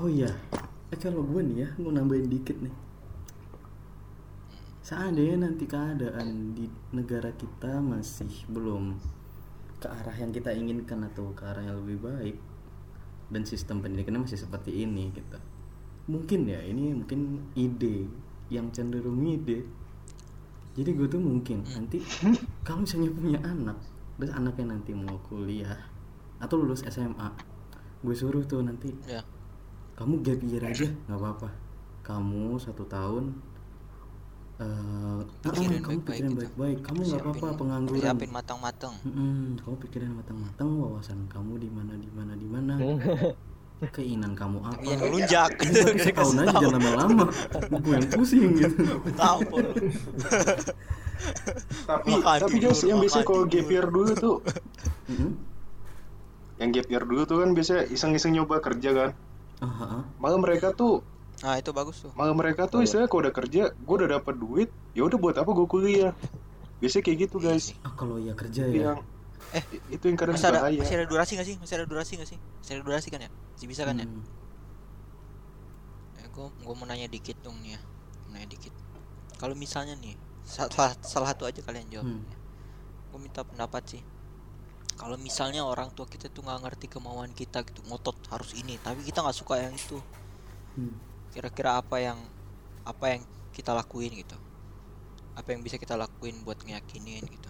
oh iya. Eh, kalau gue nih ya mau nambahin dikit nih. Seandainya nanti keadaan di negara kita masih belum ke arah yang kita inginkan atau ke arah yang lebih baik dan sistem pendidikannya masih seperti ini gitu. Mungkin ya ini mungkin ide yang cenderung ide. Jadi gue tuh mungkin nanti kalau misalnya punya anak terus anaknya nanti mau kuliah atau lulus SMA gue suruh tuh nanti Ya. Kamu gap year aja nggak apa-apa kamu satu tahun eh Pikirin kamu baik-baik pikirin gitu. baik-baik kamu nggak apa-apa pengangguran Persiapin matang-matang. Mm-mm, kamu pikirin matang-matang wawasan kamu di mana di mana di mana <laughs> keinginan kamu apa Yang gitu. pakai setahun aja jangan lama-lama gue yang pusing gitu Tahu. <laughs> Tapi Makan tapi Jos yang biasa kalau gap year dulu tuh, yang gap year dulu tuh kan biasa iseng-iseng nyoba kerja kan. Ah, ah, ah. Malah mereka tuh, Nah, itu bagus tuh. malah mereka tuh istilahnya kalau udah kerja, gue udah dapat duit, ya udah buat apa gue kuliah? Biasanya kayak gitu guys. Ah, kalau ya kerja ya Yang Eh, itu yang kadang Masih ada bahaya. masih ada durasi nggak sih? Masih ada durasi nggak sih? Masih ada durasi kan ya? Masih bisa kan ya? Hmm. Eh, gue gue mau nanya dikit dong nih ya. Mau nanya dikit. Kalau misalnya nih salah salah satu aja kalian jawab. Hmm. Gue minta pendapat sih. Kalau misalnya orang tua kita tuh nggak ngerti kemauan kita gitu, ngotot harus ini, tapi kita nggak suka yang itu. Hmm. Kira-kira apa yang apa yang kita lakuin gitu? Apa yang bisa kita lakuin buat ngeyakinin gitu?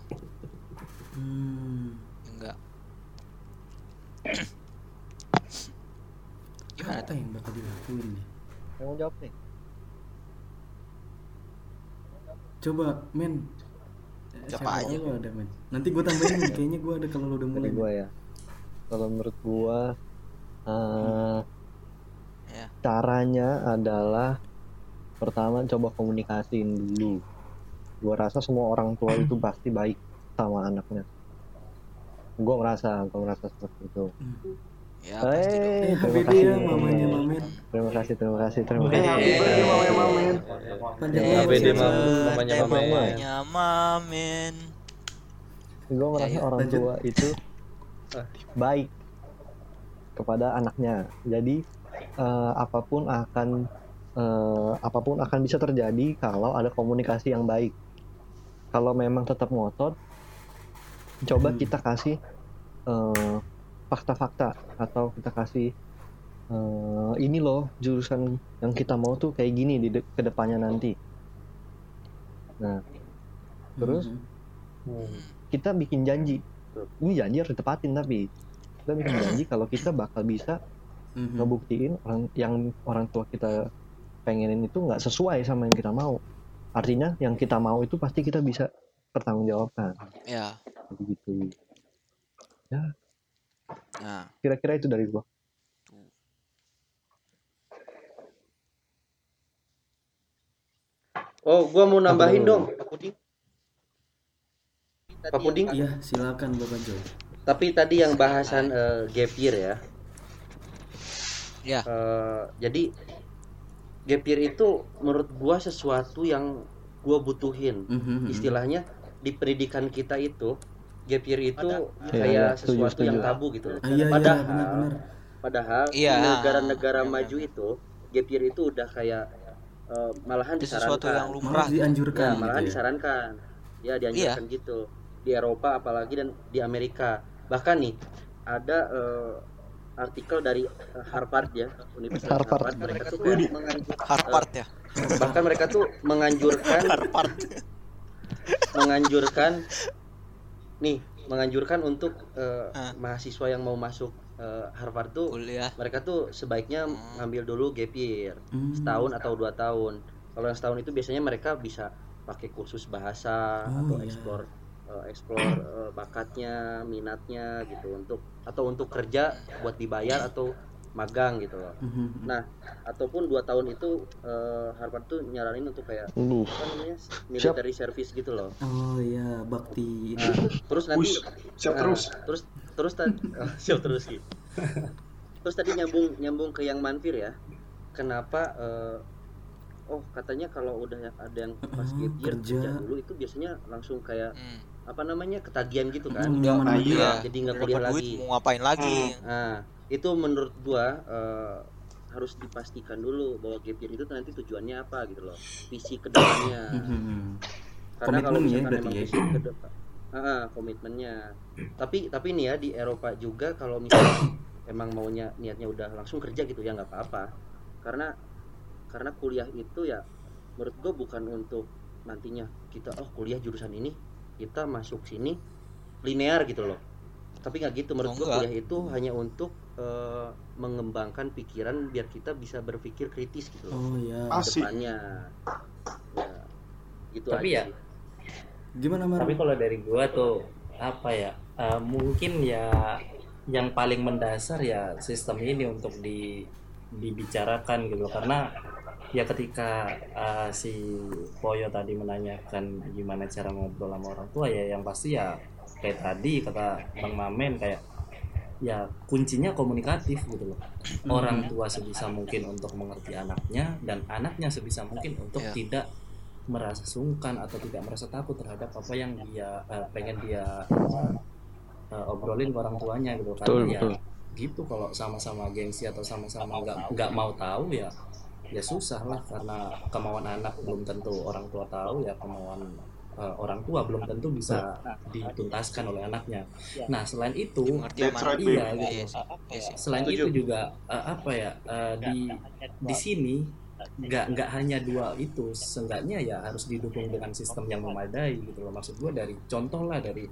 Hmm. Enggak. <clears throat> Gimana tuh? yang bakal dilakuin nih mau jawab nih coba men Siapa aja, lu ada men? Nanti gue tambahin nih kayaknya gue ada kalau lu udah mulai. Gua ya kalau menurut gua eh, Ya. caranya adalah pertama coba komunikasiin dulu. Gua rasa semua orang tua itu <clears throat> pasti baik sama anaknya. Gua merasa gua merasa seperti itu. Hmm. Ya pasti dong. Eh, terima kasih. ya mamanya Mamet. Terima kasih, terima kasih, terima kasih. happy birthday mamanya Mamet. Panjang. Mamanya Mamen. mamanya Mamen. Gue merasa Ya, ya. orang Lanjut. tua itu baik kepada anaknya. Jadi eh, apa pun akan eh, apa pun akan bisa terjadi kalau ada komunikasi yang baik. Kalau memang tetap ngotot, coba Hmm. kita kasih eh, fakta-fakta atau kita kasih eh, ini loh jurusan yang kita mau tuh kayak gini di de- ke depannya nanti. Nah, terus Mhm. kita bikin janji ini janji harus ditepatin tapi kita bikin janji kalau kita bakal bisa Mhm. ngebuktiin orang yang orang tua kita pengenin itu nggak sesuai sama yang kita mau artinya yang kita mau itu pasti kita bisa pertanggungjawabkan Ya. begitu Nah, kira-kira itu dari gua Oh, gua mau nambahin dong, Pak Puding. Pak Puding, Iya, silakan Bapak Joy. tapi tadi yang bahasan eh, gap year ya. ya. Eh, jadi gap year itu menurut gua sesuatu yang gua butuhin. Mhm. Istilahnya di pendidikan kita itu gap year itu Iya, kayak iya, setuju, sesuatu yang setuju. tabu gitu loh. Ah, iya, iya, Padahal benar-benar. padahal di Iya. negara-negara Iya, maju itu gap year itu udah kayak eh, malahan Itu sesuatu disarankan. yang Malah lumrah. dianjurkan Ya, gitu malahan ya. disarankan. Ya, dianjurkan Iya. gitu. Di Eropa apalagi dan di Amerika. Bahkan nih ada eh, artikel dari eh, Harvard ya, Universitas Harvard. Harvard. Mereka tuh Harvard ya. bahkan mereka tuh <laughs> menganjurkan Harvard. menganjurkan nih, menganjurkan untuk Ah. mahasiswa yang mau masuk eh, Harvard tuh Kuliah. mereka tuh sebaiknya Hmm. ngambil dulu gap year Hmm. setahun atau dua tahun. Kalau yang setahun itu biasanya mereka bisa pakai kursus bahasa Oh, atau iya. eksplor eh, eksplor eh, bakatnya, minatnya gitu untuk atau untuk kerja buat dibayar atau magang gitu loh. Mhm. Nah, ataupun dua tahun itu eh, Harvard tuh nyaranin untuk kayak Lu apa namanya military service gitu loh. Oh iya, bakti ini. Nah, terus nanti Wush, siap Nah, terus. terus terus tadi <laughs> oh, siap terus gitu. terus tadi nyambung nyambung ke yang manfir ya kenapa eh, oh katanya kalau udah ada yang pas Oh, year kerja. kerja dulu itu biasanya langsung kayak Hmm. apa namanya ketagihan gitu kan Hmm, nyaman Nah, iya. jadi nggak kuliah duit lagi mau ngapain lagi? nah itu menurut gua eh, harus dipastikan dulu bahwa gap year itu nanti tujuannya apa gitu loh. Visi ke depannya Mhm. karena kalau Komitmen ya misalkan ya. visi ke depan. Ah, komitmennya. Tapi tapi nih ya di Eropa juga kalau misalnya emang maunya niatnya udah langsung kerja gitu ya nggak apa-apa. Karena karena kuliah itu ya menurut gue bukan untuk nantinya kita oh kuliah jurusan ini kita masuk sini linear gitu loh. Tapi nggak gitu. Menurut Oh, gue kuliah itu hanya untuk eh, mengembangkan pikiran biar kita bisa berpikir kritis gitu loh Oh iya. depannya ya gitu Tapi aja ya. Gimana Mar? tapi kalau dari gua tuh apa ya eh, mungkin ya yang paling mendasar ya sistem ini untuk di dibicarakan gitu karena ya ketika eh, si Poyo tadi menanyakan gimana cara ngobrol sama orang tua ya yang pasti ya kayak tadi kata Bang Mamen kayak ya kuncinya komunikatif gitu loh orang tua sebisa mungkin untuk mengerti anaknya dan anaknya sebisa mungkin untuk Ya. tidak merasa sungkan atau tidak merasa takut terhadap apa yang dia eh, pengen dia eh, obrolin ke orang tuanya gitu karena Betul, ya betul. gitu kalau sama-sama gengsi atau sama-sama nggak nggak mau tahu ya ya susah lah karena kemauan anak belum tentu orang tua tahu ya kemauan eh, orang tua belum tentu bisa dituntaskan oleh anaknya nah selain itu right, iya. Iya gitu. Iya sih. selain Setuju. itu juga eh, apa ya eh, di di sini nggak nggak hanya dua itu seenggaknya ya harus didukung dengan sistem yang memadai gitu loh maksud gue dari contoh lah dari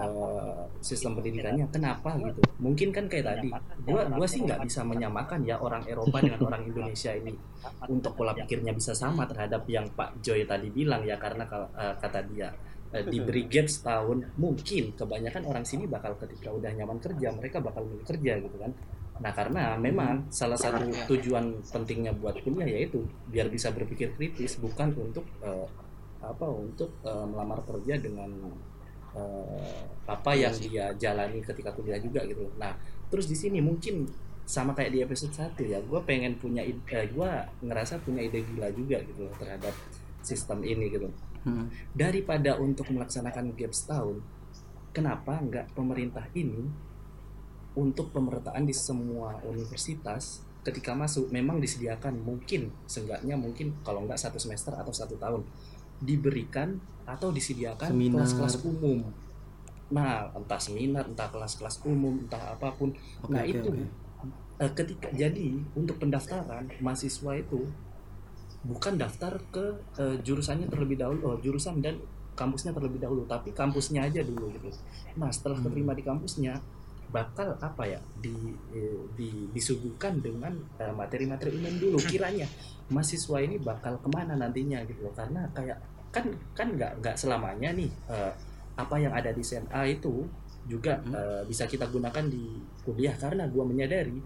eh, sistem pendidikannya kenapa gitu? Mungkin kan kayak tadi gua gua sih nggak bisa menyamakan ya orang Eropa dengan orang Indonesia ini. Untuk pola pikirnya bisa sama terhadap yang Pak Joy tadi bilang ya karena eh, kata dia eh, diberi gap setahun mungkin kebanyakan orang sini bakal ketika udah nyaman kerja mereka bakal milih kerja gitu kan. Nah karena memang salah satu tujuan pentingnya buat kuliah yaitu biar bisa berpikir kritis bukan untuk eh, apa untuk eh, melamar kerja dengan eh, apa yang dia jalani ketika kuliah juga gitu loh. Nah, terus di sini mungkin sama kayak di episode 1 ya, gue pengen punya ide, eh, gue ngerasa punya ide gila juga gitu loh terhadap sistem ini gitu. Hmm. Daripada untuk melaksanakan gap setahun, kenapa nggak pemerintah ini untuk pemerataan di semua universitas ketika masuk memang disediakan mungkin seenggaknya mungkin kalau nggak satu semester atau satu tahun diberikan atau disediakan kelas-kelas umum. Nah, entah seminar, entah kelas-kelas umum, entah apa pun. Oke, nah, oke, itu oke. eh, ketika jadi untuk pendaftaran mahasiswa itu bukan daftar ke eh, jurusannya terlebih dahulu, oh, jurusan dan kampusnya terlebih dahulu, tapi kampusnya aja dulu gitu. Nah, setelah Hmm. keterima di kampusnya bakal apa ya di, eh, di disuguhkan dengan materi-materi umum dulu kiranya mahasiswa ini bakal ke mana nantinya gitu loh karena kayak kan kan nggak nggak selamanya nih eh, apa yang ada di SMA itu juga Hmm. eh, bisa kita gunakan di kuliah. Karena gua menyadari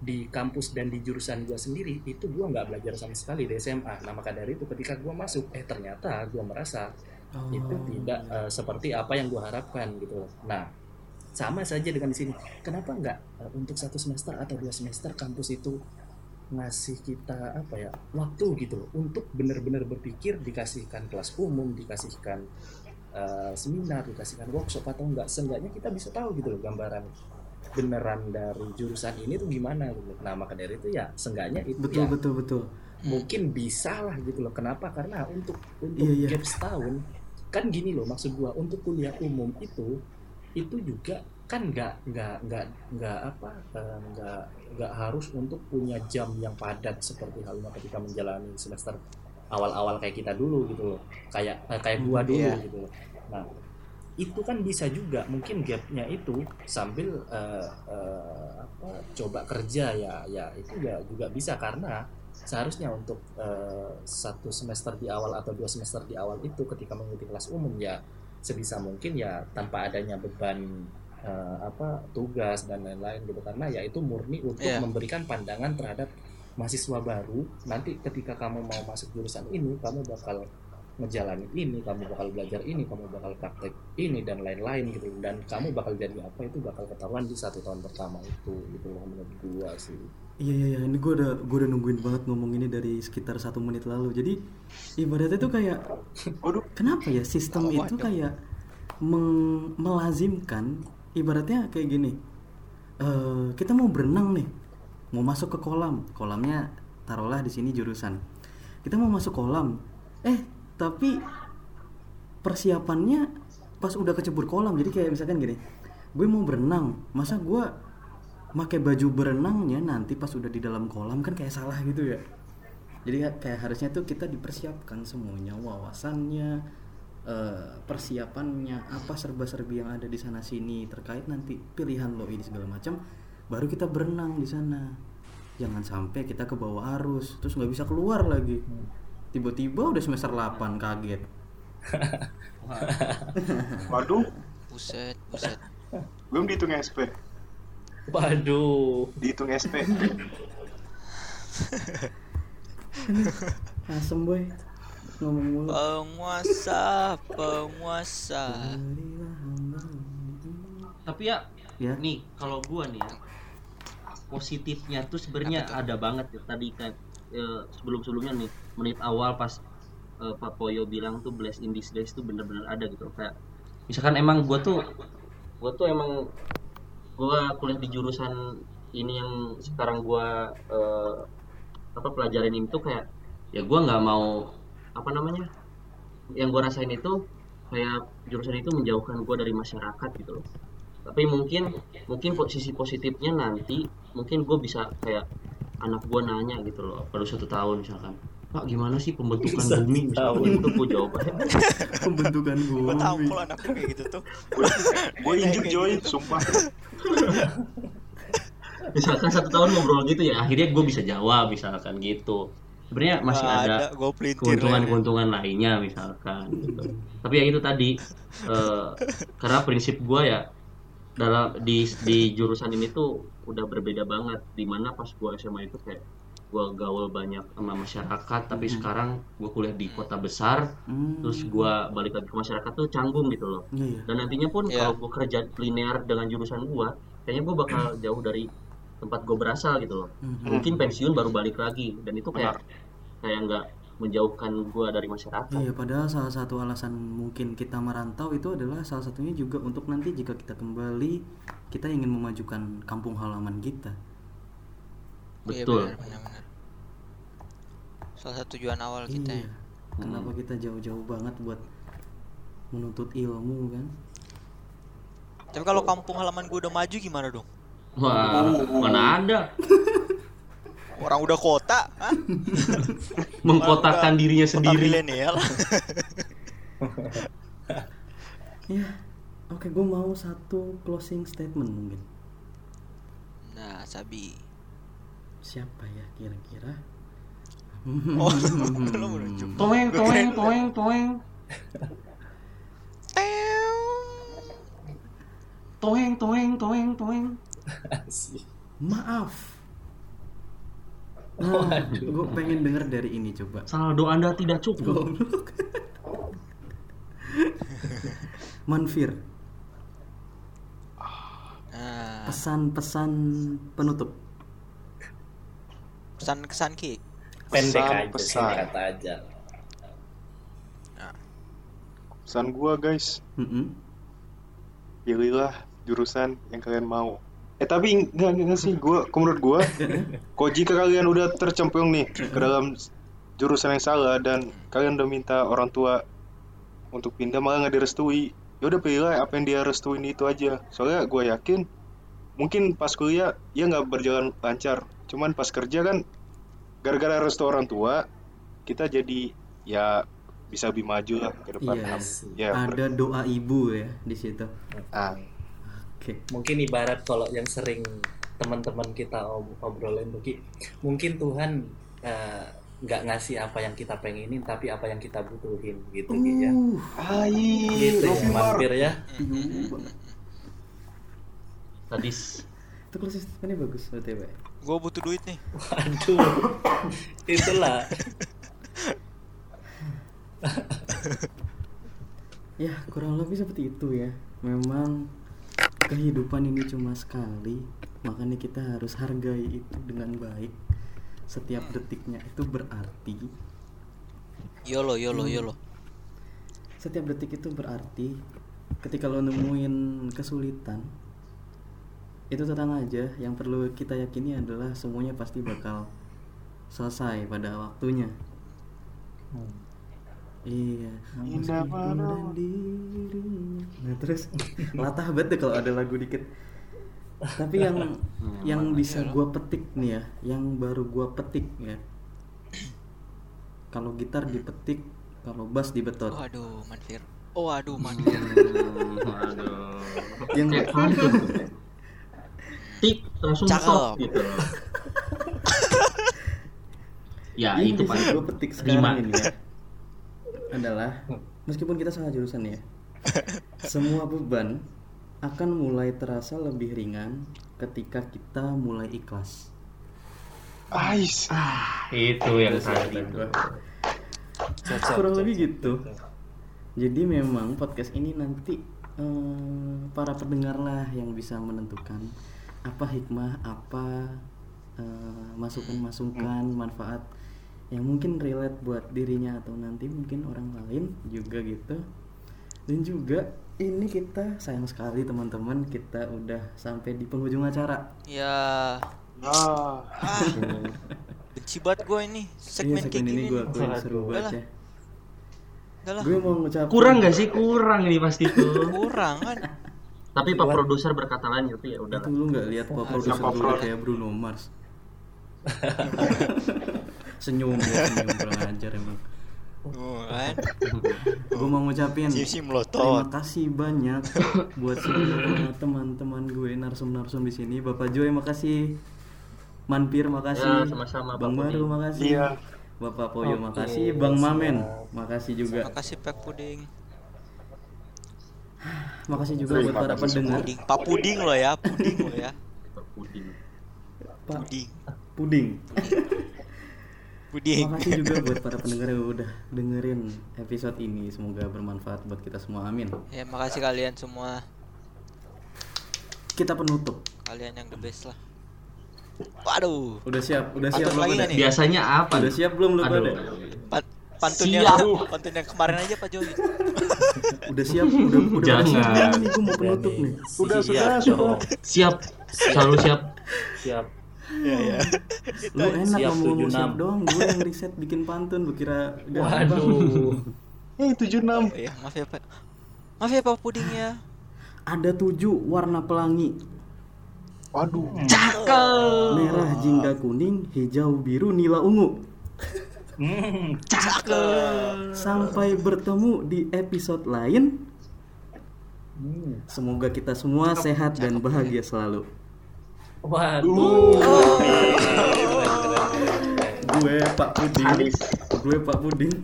di kampus dan di jurusan gua sendiri itu gua nggak belajar sama sekali di SMA nah maka dari itu ketika gua masuk eh ternyata gua merasa Oh, itu tidak eh, seperti apa yang gua harapkan gitu nah sama saja dengan di sini. Kenapa nggak eh, untuk satu semester atau dua semester kampus itu ngasih kita apa ya waktu gitu loh untuk benar-benar berpikir dikasihkan kelas umum dikasihkan eh, seminar dikasihkan workshop atau enggak seenggaknya kita bisa tahu gitu loh gambaran beneran dari jurusan ini tuh gimana gitu. Nah maka dari itu ya seenggaknya itu betul ya betul betul. mungkin bisa lah gitu loh. Kenapa? Karena untuk untuk Iya, iya. gap setahun kan gini loh maksud gua untuk kuliah umum itu itu juga kan nggak nggak nggak nggak apa nggak nggak harus untuk punya jam yang padat seperti halnya ketika menjalani semester awal-awal kayak kita dulu gitu loh kayak eh, kayak gua Hmm, dulu iya. gitu loh nah itu kan bisa juga mungkin gapnya itu sambil eh, eh, apa coba kerja ya ya itu ya juga bisa karena seharusnya untuk eh, satu semester di awal atau dua semester di awal itu ketika mengikuti kelas umum ya sebisa mungkin ya tanpa adanya beban eh, apa tugas dan lain-lain gitu karena ya itu murni untuk Iya. memberikan pandangan terhadap mahasiswa baru nanti ketika kamu mau masuk jurusan ini kamu bakal ngejalanin ini kamu bakal belajar ini kamu bakal praktek ini dan lain-lain gitu dan kamu bakal jadi apa itu bakal ketahuan di satu tahun pertama itu gitu loh menurut gua sih Iya iya iya, ini gue udah gue udah nungguin banget ngomong ini dari sekitar satu menit lalu. Jadi ibaratnya tuh kayak, Waduh. kenapa ya sistem itu kayak meng- melazimkan, ibaratnya kayak gini. eh kita mau berenang nih, mau masuk ke kolam, kolamnya taruhlah di sini jurusan. Kita mau masuk kolam, eh tapi persiapannya pas udah kecebur kolam. Jadi kayak misalkan gini, gue mau berenang, masa gue pakai baju berenangnya nanti pas udah di dalam kolam kan kayak salah gitu ya jadi ya kayak harusnya tuh kita dipersiapkan semuanya wawasannya eh, persiapannya apa serba-serbi yang ada di sana sini terkait nanti pilihan lo ini segala macam baru kita berenang di sana. Jangan sampai kita ke bawah arus terus nggak bisa keluar lagi. Tiba-tiba udah semester 8 kaget. <laughs> Waduh, Buset, buset. belum dihitung SP. waduh. Dihitung SP. asem boy ngomong mulu. Penguasa, penguasa. tapi ya ya. nih kalau gua nih ya positifnya tuh sebenarnya ada banget ya tadi kan sebelum sebelumnya nih menit awal pas eh, Pak Poyo bilang tuh bless in disguise tuh bener-bener ada gitu kayak misalkan emang gua tuh gua tuh emang gua kuliah di jurusan ini yang sekarang gua eh, apa pelajarin itu kayak ya gua nggak mau apa namanya yang gua rasain itu kayak jurusan itu menjauhkan gua dari masyarakat gitu loh. Tapi mungkin mungkin posisi positifnya nanti mungkin gue bisa kayak anak gue nanya gitu loh pada satu tahun misalkan pak gimana sih pembentukan Satu bumi? Misalkan. tahun. itu gue jawabannya <laughs> pembentukan Gue tahu bumi. kalau anaknya kayak gitu tuh. <laughs> Gue injek Joy, sumpah. <laughs> misalkan satu tahun ngobrol gitu ya akhirnya gue bisa jawab misalkan gitu sebenarnya masih Nggak ada pelintir. keuntungan-keuntungan lainnya misalkan gitu. tapi ya itu tadi <laughs> eh, karena prinsip gue ya dalam di di jurusan ini tuh udah berbeda banget di mana pas gue SMA itu kayak gue gaul banyak sama masyarakat tapi Mhm. sekarang gue kuliah di kota besar Hmm. terus gue balik lagi ke masyarakat tuh canggung gitu loh iya. dan nantinya pun Iya. kalau gue kerja linear dengan jurusan gue kayaknya gue bakal jauh dari tempat gue berasal gitu loh Mhm. mungkin pensiun baru balik lagi dan itu kayak kayak nggak menjauhkan gue dari masyarakat Iya, padahal salah satu alasan mungkin kita merantau itu adalah salah satunya juga untuk nanti jika kita kembali kita ingin memajukan kampung halaman kita. Iya, betul benar, benar, benar. Salah satu tujuan awal kita Iya. ya. Kenapa kita jauh-jauh banget buat menuntut ilmu kan? Tapi kalau kampung halaman gue udah maju gimana dong? Wah, mana ada? <laughs> Orang udah kota, <laughs> mengkotakan udah dirinya sendiri. milenial. <laughs> ya. Oke, gue mau satu closing statement mungkin. Nah, Sabi. Siapa ya kira-kira? Oh, toeng, toeng, toeng, toeng. Toeng, toeng, toeng, toeng. Maaf. Nah, gue pengen denger dari ini coba. saldo anda tidak cukup. Manfir, Nah, pesan-pesan penutup. pesan kesan ki. Pendek Pesan, aja, pesan. singkat aja. Pesan gua guys, Mm-mm. pilihlah jurusan yang kalian mau. Eh tapi enggak enggak sih, gua menurut gua, <laughs> kok jika kalian udah tercemplung nih ke dalam jurusan yang salah dan kalian udah minta orang tua untuk pindah malah nggak direstui, ya udah pilihlah apa yang dia restuin itu aja. Soalnya gua yakin mungkin pas kuliah ya nggak berjalan lancar, cuman pas kerja kan gara-gara restu orang tua kita jadi ya bisa lebih maju lah ke depan. Iya. Ya, Ada doa ibu ya di situ. ah, Oke. Mungkin ibarat kalau yang sering teman-teman kita ob- obrolin Ki, mungkin Tuhan eh, nggak ngasih apa yang kita pengenin tapi apa yang kita butuhin gitu ya. Uh, Ai, Gitu ya, mampir ya. tadi Itu statementnya bagus BTW. Gue butuh duit nih. Waduh. <laughs> Itulah. <laughs> Ya, kurang lebih seperti itu ya. Memang kehidupan ini cuma sekali, makanya kita harus hargai itu dengan baik. Setiap detiknya itu berarti. Yolo, yolo, yolo. Setiap detik itu berarti. Ketika lo nemuin kesulitan, itu tenang aja. Yang perlu kita yakini adalah semuanya pasti bakal selesai pada waktunya. Iya. Indah dan. Nah terus <laughs> latah banget deh kalau ada lagu dikit. Tapi yang <laughs> yang bisa gua petik nih ya, yang baru gua petik ya. Kalau gitar dipetik, kalau bass dibetot. Waduh, Manfir. Oh, aduh, Manfir. aduh Yang <laughs> tik langsung Cakep. stop gitu ya itu pak gua petik sekarang ini ya adalah meskipun kita salah jurusan ya, semua beban akan mulai terasa lebih ringan ketika kita mulai ikhlas. Ais. itu yang tadi kurang lebih gitu jadi memang podcast ini nanti eh, para pendengar lah yang bisa menentukan apa hikmah apa eh, masukan-masukan manfaat yang mungkin relate buat dirinya atau nanti mungkin orang lain juga gitu. Dan juga ini kita sayang sekali teman-teman kita udah sampai di penghujung acara. Ya, Ah, ah, <laughs> benci banget gue ini. Segmen Iya, kayak segmen gini. ini gue akuin seru banget ya gue mau ngucapin kurang gak sih? Kurang ini pasti. Tuh kurang kan. tapi pak produser berkata lain tapi ya? Udah itu lu nggak lihat pak produser gue Pro? kayak Bruno Mars <laughs> senyum ya senyum kurang ajar emang. Oh, kan. gue mau ngucapin terima melotot. kasih banyak buat semua teman-teman gue narsum-narsum di sini. Bapak Joy makasih. Manpir makasih. Ya, sama-sama, Bang Pak Baru makasih. Iya. Bapak Poyo Oke, makasih. Bang Mamen makasih juga. Makasih Pak Puding. makasih juga buat para pendengar. Puding, Pak Puding lo ya, Puding lo ya. puding. Pak Puding. Puding Puding. Makasih juga <laughs> buat para pendengar yang udah dengerin episode ini. Semoga bermanfaat buat kita semua. Amin. Ya makasih kalian semua. Kita penutup. Kalian yang the best lah. Waduh. Udah siap? Udah siap Pantun belum nih? Biasanya apa? Udah siap belum lu pada? Pa- pantun yang Siap. <laughs> pantun yang kemarin aja Pak Joy. <laughs> Udah siap? Udah udah Jangan. nih? Gue mau penutup nih. Sudah, Siap sudah, sudah. Siap. Selalu siap. Siap. Iya ya. <laughs> Lu enak Siap, ngomong ngomong 76. siap doang. Gue yang riset bikin pantun. Gue kira gampang. Waduh. <laughs> Eh, 76. Iya, maaf ya Pak. Maaf ya Pak Pudingnya. Ada tujuh warna pelangi. Waduh. Cakep. Merah, jingga kuning, hijau, biru, nila ungu. Hmm, Sampai bertemu di episode lain. Semoga kita semua sehat dan bahagia selalu. Waduh. Gue Pak Puding, gue Pak Puding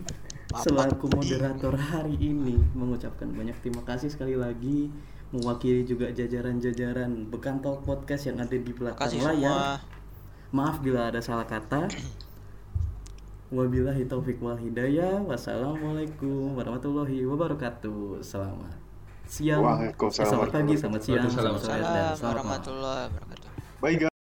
selaku moderator hari ini mengucapkan banyak terima kasih sekali lagi mewakili juga jajaran-jajaran Bekantol Podcast yang ada di belakang layar. semua. Maaf bila ada salah kata. Wabillahi taufik wal hidayah. Wassalamualaikum warahmatullahi wabarakatuh. Selamat siang. Waalaikumsalam Eh, selamat pagi, selamat siang, selamat sore, dan selamat malam. warahmatullahi wabarakatuh. Bye guys.